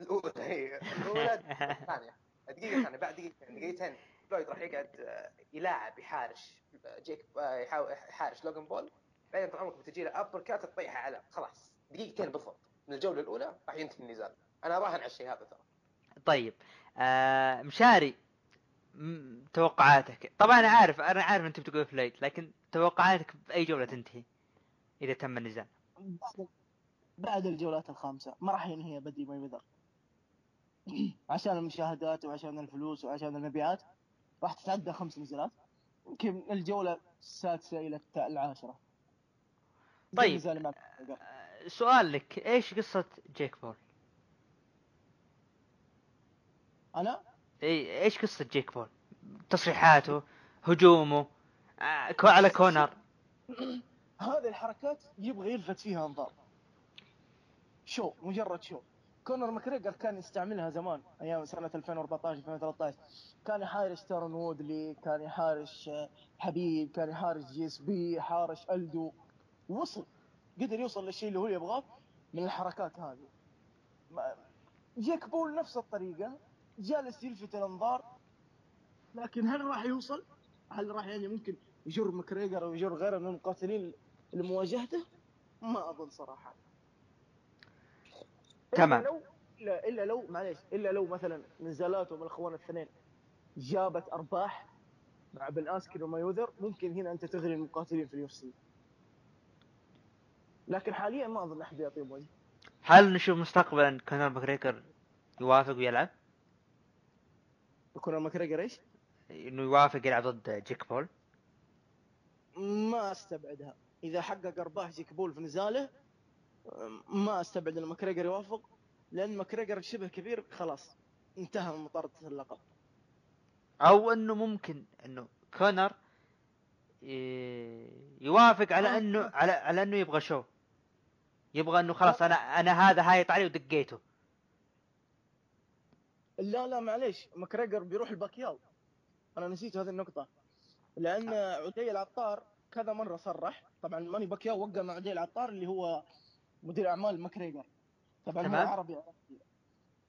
الاولى هي الاولى الثانية دقيقة ثانية بعد دقيقتين دقيقتين فلويد راح يقعد آه، يلاعب يحارش آه، جيك آه، يحاول يحارش لوجان بول. بعدين طال عمرك بتجي له uppercut تطيحه على خلاص. دقيقتين بالضبط. من الجولة الأولى راح ينتهي النزال. أنا اراهن على الشيء هذا ترى. طيب. آه مشاري م- توقعاتك. طبعا أنا عارف أنا عارف أنت بتقول فلويد لكن توقعاتك بأي جولة تنتهي إذا تم النزال؟ بعد- بعد الجولات الخامسة. ما راح ينهي بدري مايوذر عشان المشاهدات وعشان الفلوس وعشان المبيعات راح تتعدى خمس نزالات يمكن إلى الت- العاشرة زي طيب. آه، سؤال لك إيش قصة جيك بول؟ أنا إي إيش قصة جيك بول؟ تصريحاته هجومه آه على كونر هذه الحركات يبغى يلفت فيها انظار شو مجرد شو كونر ماكريجر كان يستعملها زمان أيام سنة 2014 2013 كان يحارش تايرون وودلي كان يحارش آه، حبيب كان يحارش GSP حارش ألدو وصل قدر يوصل للشيء اللي هو يبغاه من الحركات هذه جيك بول نفس الطريقة جالس يلفت الأنظار لكن هل راح يوصل؟ هل راح يعني ممكن يجر ماكريجر أو يجر غيره من المقاتلين لمواجهته؟ ما أظن صراحة. تمام. الا لو الا, إلا لو معليش إلا لو مثلا نزالاتهم الأخوان الاثنين جابت أرباح مع بن آسكرين ومايوذر ممكن هنا أنت تغري المقاتلين في ال UFC. لكن حاليا ما أظن أحد يعطيهم وجه. هل نشوف مستقبلا كونر ماكريجر يوافق ويلعب؟ يكون ماكريجر إيش؟ إنه يوافق يلعب ضد جيك بول؟ ما أستبعدها إذا حقق أرباح جيك بول في نزاله ما أستبعد إن ماكريجر يوافق لأن ماكريجر شبه كبير خلاص انتهى من مطاردة اللقب. أو إنه ممكن إنه كونر يوافق على آه. انه على على إنه يبغى show. يبغى إنه خلاص أنا أنا هذا هايط علي ودقيته. لا لا معليش ماكريجر بيروح الباكياو أنا نسيت هذه النقطة. لأن عدي العطار كذا مرة صرح. طبعا ماني باكياو وقع مع عدي العطار اللي هو مدير اعمال ماكريجر طبعا هو. عربي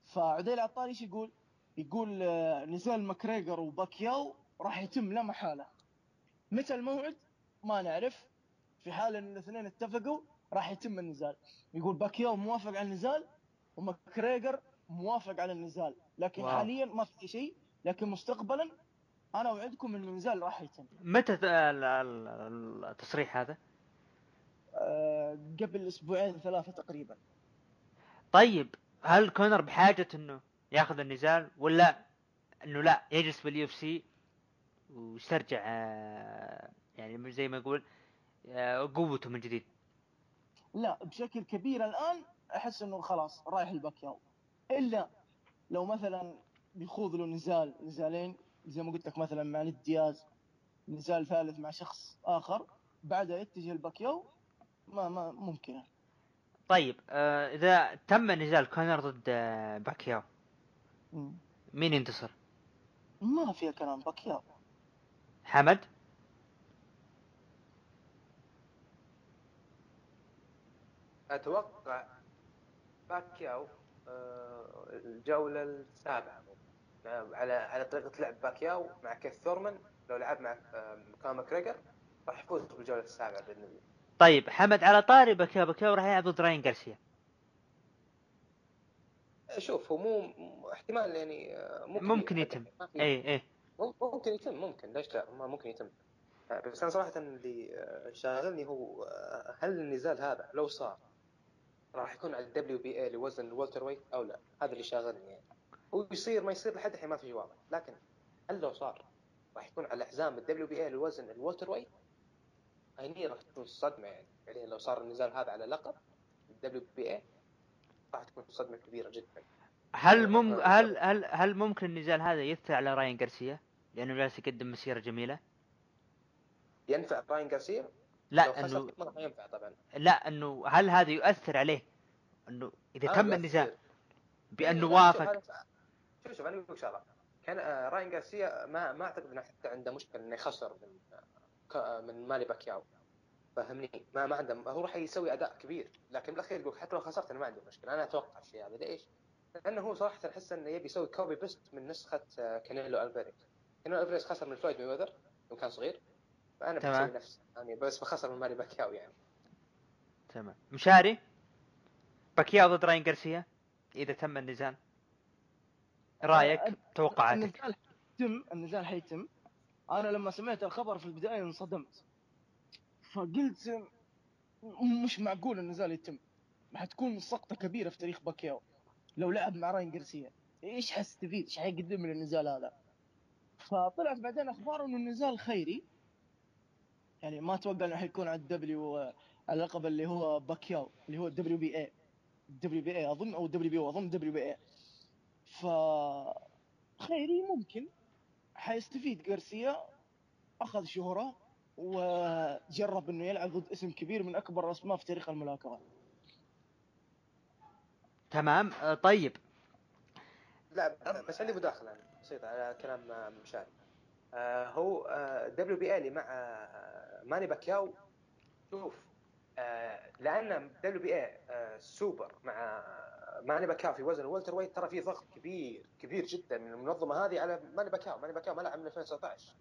فعدي العطار إيش يقول؟ يقول آه، نزال ماكريجر وباكياو راح يتم لا محالة متى الموعد؟ ما نعرف في حال إن الاثنين اتفقوا راح يتم النزال يقول باكياو موافق على النزال وماكريجر موافق على النزال لكن wow. حاليا ما في شيء لكن مستقبلا أنا اوعدكم إن النزال راح يتم متى التصريح هذا؟ أه قبل أسبوعين ثلاثة تقريبا. طيب هل كونر بحاجة إنه ياخذ النزال ولا إنه لا يجلس بال UFC ويسترجع آه، يعني زي ما يقول آه، قوته من جديد؟ لا بشكل كبير الآن أحس إنه خلاص رايح الباكياو إلا لو مثلا بيخوض له نزال نزالين زي ما قلت لك مثلا مع نيت دياز نزال ثالث مع شخص آخر بعدها يتجه الباكياو ما ما ممكن طيب آه، إذا تم نزال كونر ضد آه، باكياو. مين ينتصر؟ ما فيها كلام باكياو حمد؟ أتوقع باكياو آه، الجولة السابعة على على طريقة لعب باكياو مع كيث ثورمان لو لعب مع كان ماكريجر راح يفوز بالجولة السابعة بإذن الله طيب حمد على طاري باكياو باكياو راح يلعب ضد راين جارسيا شوف هو مو احتمال يعني آه، ممكن, ممكن يتم. اي اي مم- ممكن يتم ممكن ليش لا؟ ما ممكن يتم. بس أنا صراحة اللي آه، شاغلني هو آه، هل النزال هذا لو صار راح يكون على ال WBA لوزن ال welterweight أو لا؟ هذا اللي شاغلني يعني. هو يصير ما يصير لحد الحين ما في جواب. لكن هل لو صار راح يكون على حزام ال WBA لوزن ال welterweight؟ هني راح تكون صدمة يعني؟ يعني لو صار النزال هذا على لقب ال WBA راح تكون صدمة كبيرة جدا. هل مم هل هل هل ممكن النزال هذا يأثر على راين جارسيا؟ لأنه جالس يقدم مسيرة جميلة؟ ينفع برايان جارسيا لا انه ما راح ينفع طبعا. لا إنه هل هذا يؤثر عليه؟ إنه إذا آه، تم. النزال بأنه وافق. شوف شوف أنا أقول لك شغلة. كان آه، راين جارسيا ما ما أعتقد إنه حتى عنده مشكلة إنه يخسر من من ماني باكياو. فهمني؟ ما ما عنده هو راح يسوي أداء كبير. لكن بالأخير يقول حتى لو خسرت أنا ما عندي مشكلة. أنا أتوقع الشيء هذا. ليش؟ لأنه هو صراحة أحس إنه يبي يسوي copy paste من نسخة آه، كانيلو الفاريز كانيلو الفاريز خسر من فلويد مايويذر يوم كان صغير. فأنا تمام. بسوي نفس يعني بس بخسر من ماني باكياو يعني. تمام. مشاري؟ باكياو ضد راين جارسيا إذا تم النزال. رأيك؟ أه، توقعاتك؟ النزال حيتم النزال حيتم أنا لما سمعت الخبر في البداية انصدمت. فقلت مش معقول النزال يتم. حتكون سقطة كبيرة في تاريخ باكياو. لو لعب مع راين جارسيا إيش حيستفيد إيش حيقدم من النزال هذا؟ فطلعت بعدين أخبار إنه النزال خيري. يعني ما أتوقع إنه حيكون على ال W اللقب اللي هو باكياو اللي هو الدبليو بي اي الدبليو بي اي أظن أو الدبليو بي أظن دبليو بي اي ف خيري ممكن. حيستفيد جارسيا أخذ شهرة وجرب إنه يلعب ضد اسم كبير من أكبر الاسماء في تاريخ الملاكمة تمام. آه، طيب. لا بس عندي مداخلة بسيطة على كلام آه، مشاري. آه هو WB اللي مع ماني باكياو شوف آه لأن WBA super مع ماني باكياو في وزن. ال welterweight ترى في ضغط كبير كبير جدا. من المنظمة هذه على ماني باكياو ماني باكياو ما لعب من 2019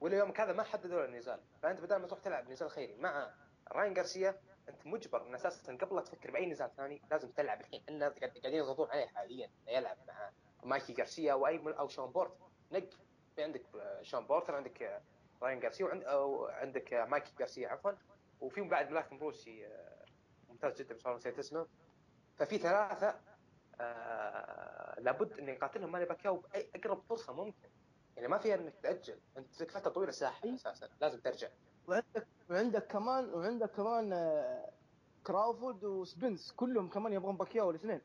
والى هذا ما حددوا له النزال. فأنت بدل ما تروح تلعب نزال خيري مع راين جارسيا أنت مجبر من أساسا قبل لا تفكر بأي نزال ثاني لازم تلعب الحين. قاعد- قاعدين يضغطون عليه حاليا. يلعب مع مايكي جارسيا واي من- أو شون بورت. نق. في عندك آه، شون بورتر عندك آه، راين جارسيا وعند أو عندك آه، مايكي جارسيا عفوا. وفي بعد ملاكم روسي ممتاز جدا بس نسيت اسمه. ففي ثلاثة آه لابد إن يقاتلهم. ماني باكياو بأي أقرب فرصة ممكن. يعني ما فيها إنك تأجل. أنت لك فتره طويلة ساحة أساسا. لازم ترجع. وعندك وعندك كمان وعندك كمان آه، كراوفورد وسبنس كلهم كمان يبغون باكياو الاثنين.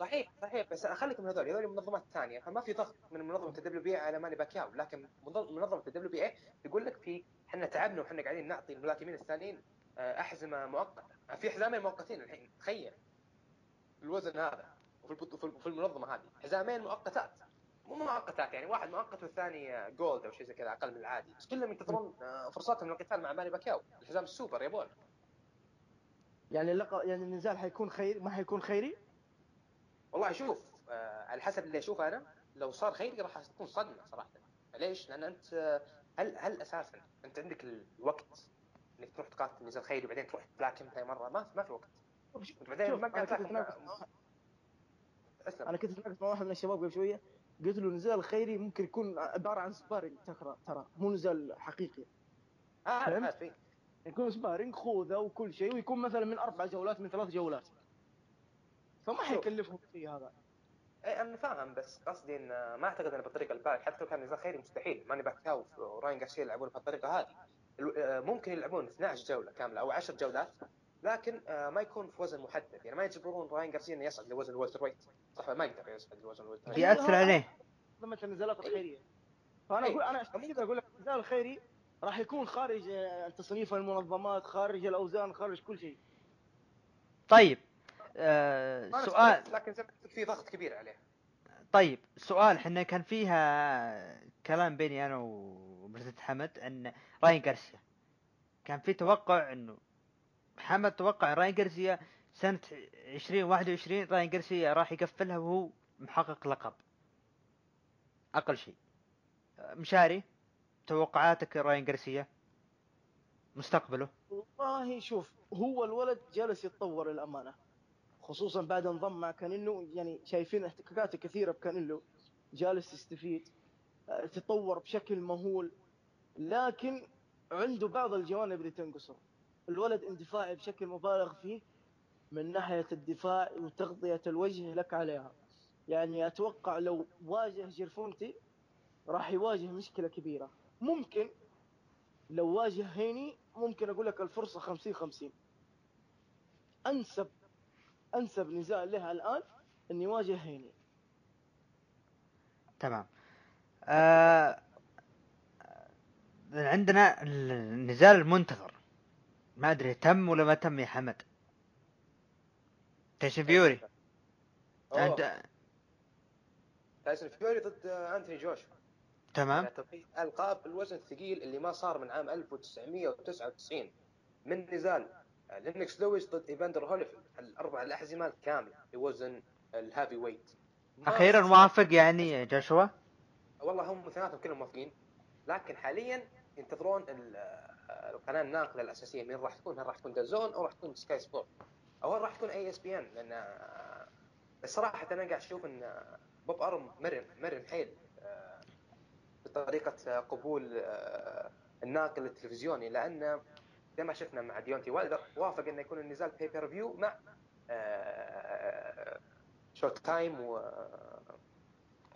صحيح صحيح. بس خليكم من هذول. هذول منظمات ثانية. فما في ضغط من منظمة ال WB على ماني باكياو لكن منظ- منظمة ال WBA تقول لك في إحنا تعبنا وحنا قاعدين نعطي الملاكمين الثانيين آه، أحزمة مؤقتة. في حزامين مؤقتين الحين. تخيل. الوزن هذا وفي في في المنظمة هذه. حزامين مؤقتات. مو مؤقتات يعني واحد مؤقت والثاني gold أو شيء زي كذا أقل من العادي. بس كلهم ينتظرون آه، فرصتهم للقتال مع ماني باكياو. الحزام السوبر يبون يعني اللقب يعني النزال حيكون خيري ما حيكون خيري؟ والله شوف آه على حسب اللي أشوفه أنا لو صار خيري راح تكون صدمة صراحة. ليش؟ لأن أنت هل هل أساسا أنت عندك الوقت إنك تروح تقاتل نزال خيري وبعدين تروح تلاكم ثاني مرة؟ ما ما في وقت. بعدين ما أنا كنت اتناقش مع- مع- اسلم أنا كنت اتناقش مع واحد من الشباب قبل شوية قلت له النزال الخيري ممكن يكون عبارة عن سبارينج ترى ترى مو نزال حقيقي. آه فهمت؟ عارف إيه. يكون sparring خوذة وكل شيء ويكون مثلا من أربع جولات من ثلاث جولات. فما حيكلفهم شيء هذا. اي أنا فاهم بس قصدي إن آه، ما أعتقد انه بالطريقة البارح حتى لو كان نزال خيري مستحيل. ماني باكياو وراين جارسيا يلعبون بهالطريقه هذه. آه، ممكن يلعبون 12 جولة كاملة أو 10 جولات. لكن آه، ما يكون في وزن محدد. يعني ما يجبرون راين جارسيا إنه يصعد لوزن ال welterweight صح ما يقدر يصعد لوزن ال welterweight بيأثر عليه. منظمه النزالات الخيرية. فأنا إيه. أقول أنا عشان كذا أقول لك النزال الخيري راح يكون خارج آه، تصنيف المنظمات خارج الأوزان خارج كل شيء. طيب آه سؤال. لكن في ضغط كبير عليه. طيب سؤال. إحنا كان فيها كلام بيني أنا ومرتد حمد إن راين جارسيا كان في توقع إنه محمد توقع راين جارسيا سنة 2021 راين جارسيا راح يقفلها وهو محقق لقب. أقل شيء. مشاري توقعاتك راين جارسيا مستقبله؟ والله شوف هو الولد جالس يتطور للأمانة. خصوصا بعد انضم مع كانيلو يعني شايفين احتكاكاته كثيرة بكانيلو. جالس يستفيد آه، تطور بشكل مهول. لكن عنده بعض الجوانب اللي تنقصه. الولد اندفاعي بشكل مبالغ فيه من ناحية الدفاع وتغطية الوجه لك عليها. يعني أتوقع لو واجه جيرفونتي راح يواجه مشكلة كبيرة. ممكن لو واجه هيني ممكن أقول لك الفرصة 50 50 أنسب أنسب نزال لها الآن إني يواجه هيني. تمام. آه عندنا النزال المنتظر. ما أدري تم ولا ما تم يا حمد؟ تايسون فيوري. أنت تايسون فيوري ضد أنتوني جوشوا تمام. توقيت ألقاب الوزن الثقيل اللي ما صار من عام 1999 من نزال لينكس لويس ضد إيفاندر هوليفيلد. الأربع الأحزمة الكامله لوزن ال heavyweight. أخيرا وافق يعني جوشوا والله هم ثلاثهم كلهم موافقين. لكن حاليا ينتظرون ال- القناه الناقله الأساسية مين راح تكون؟ هل راح تكون DAZN أو راح تكون Sky Sports؟ أو هل راح تكون ESPN؟ لأن الصراحه أنا قاعد أشوف إن بوب أرم مرن مرن حيل آه، بطريقة قبول آه، الناقل التلفزيوني لأن زي ما شفنا مع ديونتي وايلدر وافق إنه يكون النزال pay-per-view مع آه، Showtime و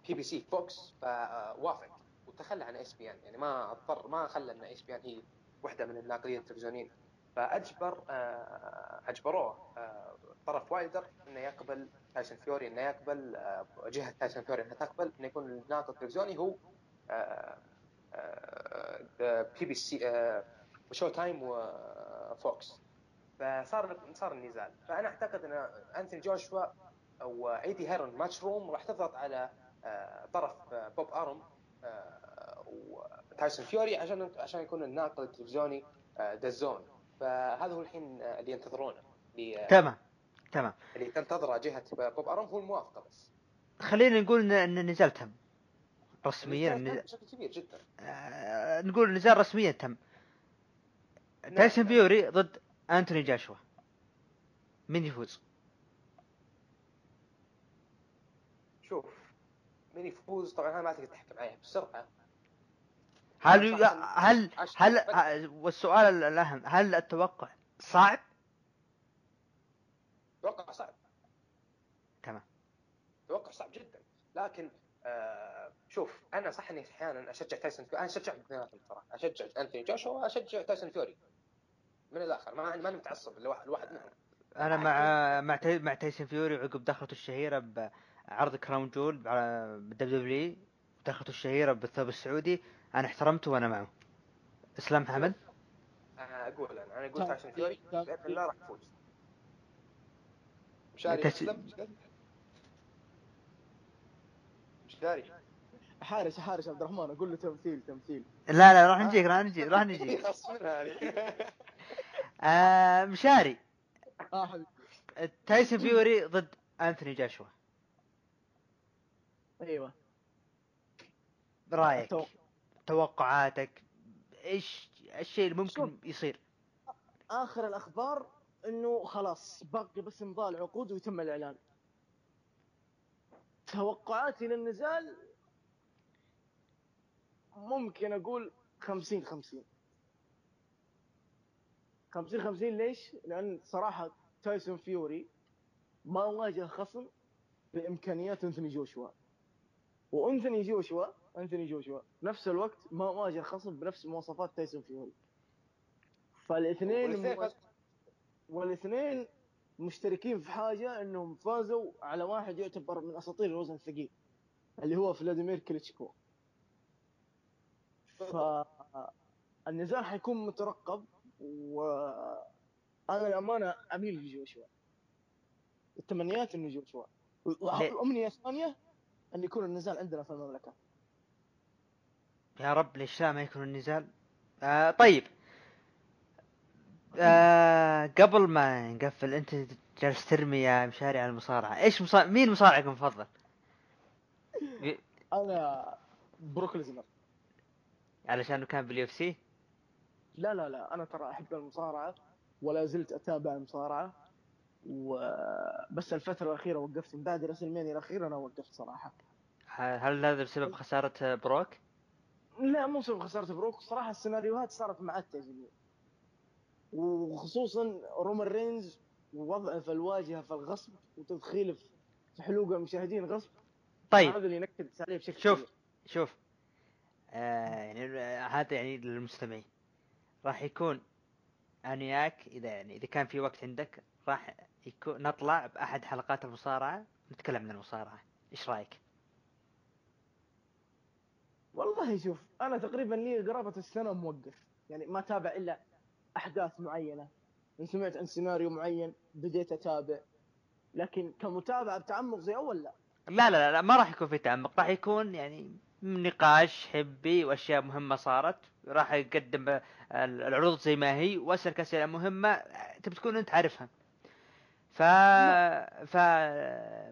PBC Fox فوافق وتخلى عن ESPN يعني ما أضطر ما خلى إن ESPN هي واحدة من الناقلين التلفزيونيين. فأجبر آه، أجبروه آه، طرف وايلدر إنه يقبل تايسون فيوري إنه يقبل آه، جهة تايسون فيوري انها تقبل إنه يكون الناقل التلفزيوني هو PBC و Showtime و Fox فصار صار النزال. فأنا أعتقد إن أنثوني جوشوا أو إيدي هيرن Matchroom راح تضغط على طرف بوب أرم آه، وتايسون فيوري عشان عشان يكون الناقل التلفزيوني آه، DAZN فهذا هو الحين آه، اللي ينتظرونه. اللي تمام تمام. اللي تنتظره جهة بوب ارم هو الموافقة بس. خلينا نقول ان إن النزال تم رسميا النزال بشكل كبير جدا. آه، نقول النزال رسميا تم تايسون فيوري ضد انتوني جوشوا مين يفوز؟ شوف مين يفوز طبعا أنا ما أعتقد تحكم عليها بسرعة. هل هل هل ه- والسؤال الأهم هل التوقع صعب؟ توقع صعب. تمام. توقع صعب جدا. لكن آه شوف أنا صح إني أحيانا أشجع تايسون أنا أشجع اثنيناتهم صراحة أشجع أنثوني جوشوا وأشجع تايسون فيوري. من الآخر ما ماني متعصب لواحد لواحد منهم أنا مع مع تاي- مع تايسون فيوري عقب دخلته الشهيرة بعرض كراون جول بالدبليو دبليو دخلته الشهيرة بالثوب السعودي. أنا احترمته وأنا معه. إسلام محمد أنا أقول أنا أنا أقول كان- تايسون فيوري كان- بإذن الله راح يفوز. مشاري تس- اسلم مشاري حارس حارس عبد الرحمن أقول له تمثيل تمثيل. لا لا راح نجيك راح نجيك راح نجيك. آه مشاري. آه حبيبي. تايسون فيوري ضد أنثوني جاشوا. أيوه. رأيك؟ أتوقع. توقعاتك إيش الشيء اللي ممكن. يصير آخر الأخبار إنه خلاص باقي بس امضاء العقود ويتم الإعلان توقعاتي للنزال ممكن أقول 50 50 50 50 ليش؟ لأن صراحة تايسون فيوري ما واجه خصم بإمكانيات انثوني جوشوا وانثوني جوشوا انثوني جوشوا. نفس الوقت ما واجه خصم بنفس مواصفات تايسون فيوري فالاثنين والاثنين مشتركين في حاجة إنهم فازوا على واحد يعتبر من أساطير الوزن الثقيل اللي هو فلاديمير كليتشكو فالنزال حيكون مترقب وأنا الامانه أميل لجوشوا. التمنيات إنه جوشوا. ليه؟ والامنيه الثانية أن يكون النزال عندنا في المملكة. يا رب ليش لا ما يكون النزال. آه طيب. آه قبل ما نقفل أنت جالس ترمي يا مشاري على المصارعة. إيش مصارع مين مصارعك المفضل أنا بروك ليزنر. علشانه كان بال UFC؟ لا لا لا. أنا ترى أحب المصارعة ولا زلت أتابع المصارعة. وبس الفترة الأخيرة وقفت. من بعد WrestleMania الأخير أنا وقفت صراحة. هل هذا بسبب خسارة بروك؟ لا مو بسبب خسارة بروك. صراحة السيناريوهات صارت عاد تعجبني وخصوصا رومان رينز ووضعه في الواجهة في الغصب وتدخيله في حلوق المشاهدين غصب. طيب. هذا اللي ينكد عليه بشكل شوف. كبير. شوف. آه يعني هذا يعني للمستمعين. راح يكون أنياك إذا يعني إذا كان في وقت عندك راح يكون نطلع بأحد حلقات المصارعة نتكلم عن المصارعة. إيش رأيك؟ والله شوف أنا تقريبا لي قرابة السنة موقف. يعني ما تابع إلا أحداث معينة. ان سمعت عن سيناريو معين بديت أتابع. لكن كمتابعه بتعمق زي أول لا. لا لا لا ما راح يكون في تعمق. راح يكون يعني نقاش حبي وأشياء مهمة صارت. راح يقدم ال- العروض زي ما هي وأسألك أسئلة مهمة تبي تكون أنت عارفها. ف ف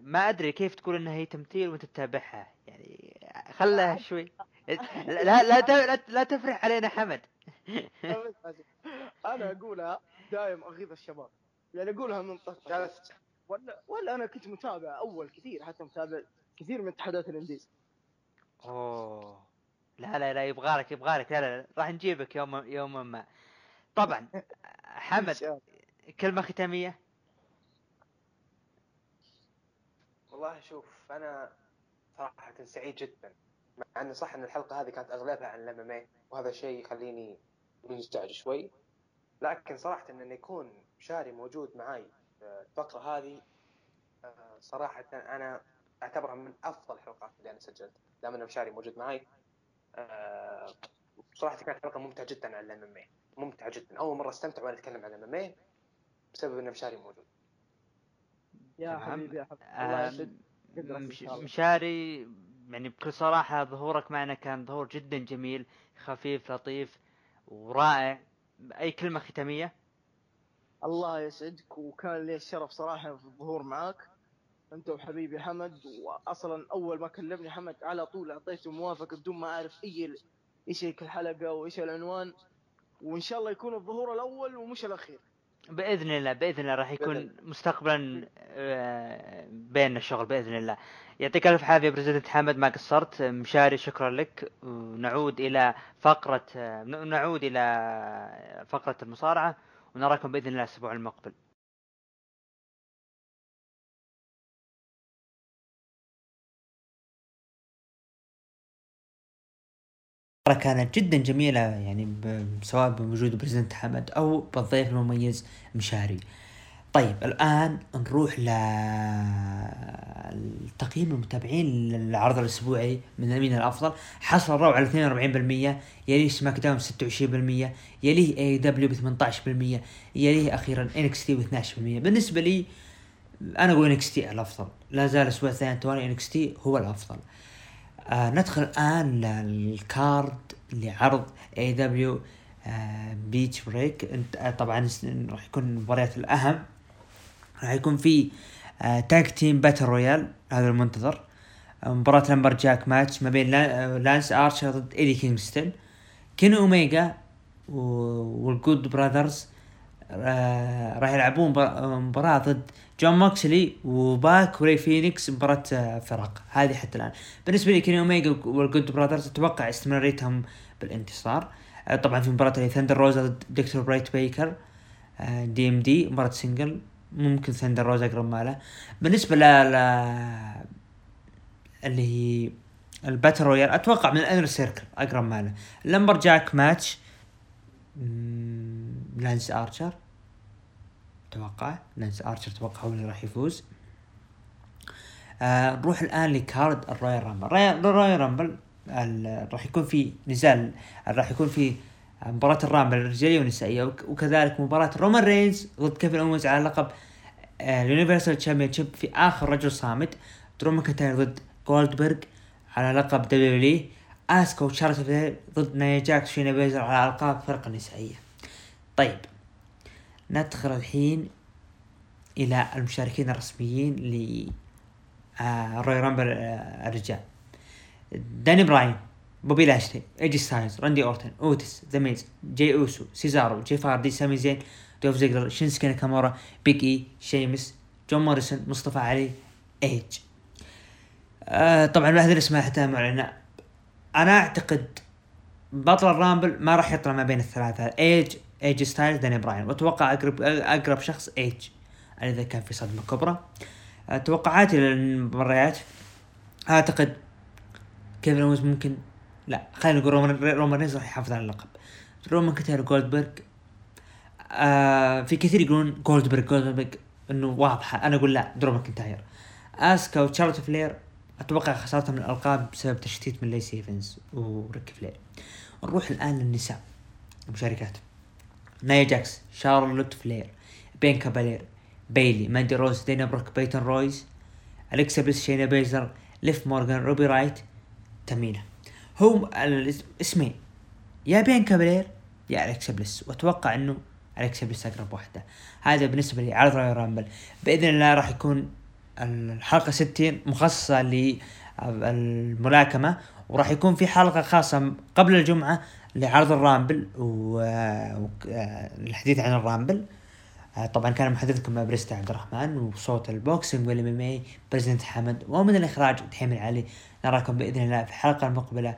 ما أدري كيف تقول إنها هي تمثيل وانت تتابعها يعني خلها شوي. لا لا ت- لا, لا تفرح علينا حمد. أنا أقولها دايم أغيظ الشباب. يعني أقولها من طرف جالس. ولا ولا أنا كنت متابع أول كثير حتى متابع كثير من اتحادات الإنديز. أوه. لا لا لا يبغالك يبغالك. لا لا, لا. راح نجيبك يوم يوما ما. طبعا حمد كلمة ختامية؟ والله شوف أنا صراحة سعيد جدا مع إنه صح إن الحلقة هذه كانت أغلبها عن الإم وهذا شيء يخليني مزعج شوي. لكن صراحة إن يكون شاري موجود معي في الفقرة هذه آه، صراحة أنا أعتبرها من أفضل الحلقات اللي أنا سجلتها دام ان مشاري موجود معي آه، صراحة كانت حلقة ممتعة جدا عن الإم ممتعة جدا. أول مرة استمتع وأنا أتكلم عن الإم بسبب ان مشاري موجود. يا. حبيبي يا حبيبي. الله يسعدك مش. مشاري يعني بكل صراحة ظهورك معنا كان ظهور جدا جميل خفيف لطيف ورائع. أي كلمة ختامية؟ الله يسعدك وكان لي الشرف صراحة في الظهور معاك. أنت وحبيبي حمد واصلا أول ما كلمني حمد على طول أعطيته موافقة بدون ما أعرف أي إيش هيك الحلقة وإيش العنوان. وإن شاء الله يكون الظهور الأول ومش الأخير. بإذن الله بإذن الله راح يكون مستقبلا آه، بيننا الشغل بإذن الله. يعطيك ألف عافية برزيدنت حمد ما قصرت. مشاري شكرا لك. ونعود إلى فقرة آه، نعود إلى فقرة المصارعة. ونراكم بإذن الله الأسبوع المقبل. كانت جدا جميلة يعني سواء بوجود president حمد أو بالضيف المميز مشاري. طيب الآن نروح ل تقييم المتابعين للعرض الأسبوعي من مين الأفضل. حصل ال Raw على 42% يليه SmackDown 26% يليه AEW ب 18% يليه أخيرا NXT ب 12% بالنسبة لي أنا أقول NXT الأفضل. لا زال الأسبوع الثاني توالي NXT هو الأفضل. آه ندخل الآن لل card لعرض AEW Beach Break آه طبعا راح يكون المباريات الأهم. راح يكون في آه tag team battle royal هذا المنتظر. آه، مباراة lumberjack match ما بين لا- آه، لانس ارشر ضد ايدي كينغستون كيني اوميجا وال Good Brothers آه، راح يلعبون مبار- مباراة ضد جون موكسلي وباك وراي فينيكس مباراة فرق. هذه حتى الآن. بالنسبة لي كيني أوميجا وال Good Brothers أتوقع استمراريتهم بالانتصار. آه، طبعا في مباراة ثندر روزا ضد دكتور بريت بيكر. DMD مباراة single. ممكن ثندر روزا اقرب ماله. بالنسبة ل اللي هي ال battle royal أتوقع من ال Inner Circle أقرب ماله. lumberjack match لانس ارشر أتوقع لانس آرشر أتوقع هو اللي راح يفوز. آه نروح الآن ل card ال Royal Rumble. ال Royal- Rumble راح يكون في نزال راح يكون في مباراة ال Rumble الرجالية والنسائية وك- وكذلك مباراة رومان رينز ضد كيفن اونز على لقب ال Universal Champion في آخر رجل صامد درو ماكنتاير ضد جولدبرغ على لقب WWE اسكا وشارلوت فلير ضد نايا جاكس وشينا بيزلر على ألقاب الفرق النسائية. طيب ندخل الحين إلى المشاركين الرسميين ل آه، Royal Rumble آه، الرجال. دانيال براين بوبي لاشلي اي جي ستايلز راندي أورتن أوتيس ذا ميز جي أوسو سيزارو جيف هاردي سامي زين دولف زيجلر شينسكي ناكامورا بيج إي شيمس جون موريسون مصطفى علي إيج. آه طبعا بعد الاسماء حتى معلنة أنا أعتقد بطل ال Rumble ما راح يطلع ما بين الثلاثة إيج اي جي ستايلز دانيال براين وأتوقع اقرب أقرب شخص ايج إذا كان في صدمة كبرى. توقعاتي للمباريات أعتقد كيفن اونز ممكن لا خلينا نقول رومان رومان رينز راح يحافظ على اللقب. رومان كتير جولدبرغ آه في كثير يقولون جولدبرغ جولدبرغ إنه واضحه أنا أقول لا درو ماكنتاير. أسكا وتشارلوت فلير أتوقع خسارتها من الألقاب بسبب تشتيت من ليسي إيفنز وريك فلير. نروح الآن للنساء. المشاركات. نايا جاكس شارلوت فلير بيانكا بلير بيلي ماندي روز دانا بروك بيتون رويس أليكسا بليس شينا بيزلر ليف مورغان روبي رايوت تامينا. هم الاسمين يا بيانكا بلير يا أليكسا بليس. وأتوقع إنه أليكسا بليس أقرب واحدة. هذا بالنسبة لي عرض Royal Rumble. بإذن الله راح يكون الحلقة 60 مخصصة للملاكمة وراح يكون في حلقة خاصة قبل الجمعة لعرض ال Rumble والحديث عن ال Rumble. آه، طبعا كان محدثكم بريستا عبد الرحمن وصوت ال boxing وال MMA بريزنت حمد. ومن الإخراج دحيم العلي نراكم بإذن الله في الحلقة المقبله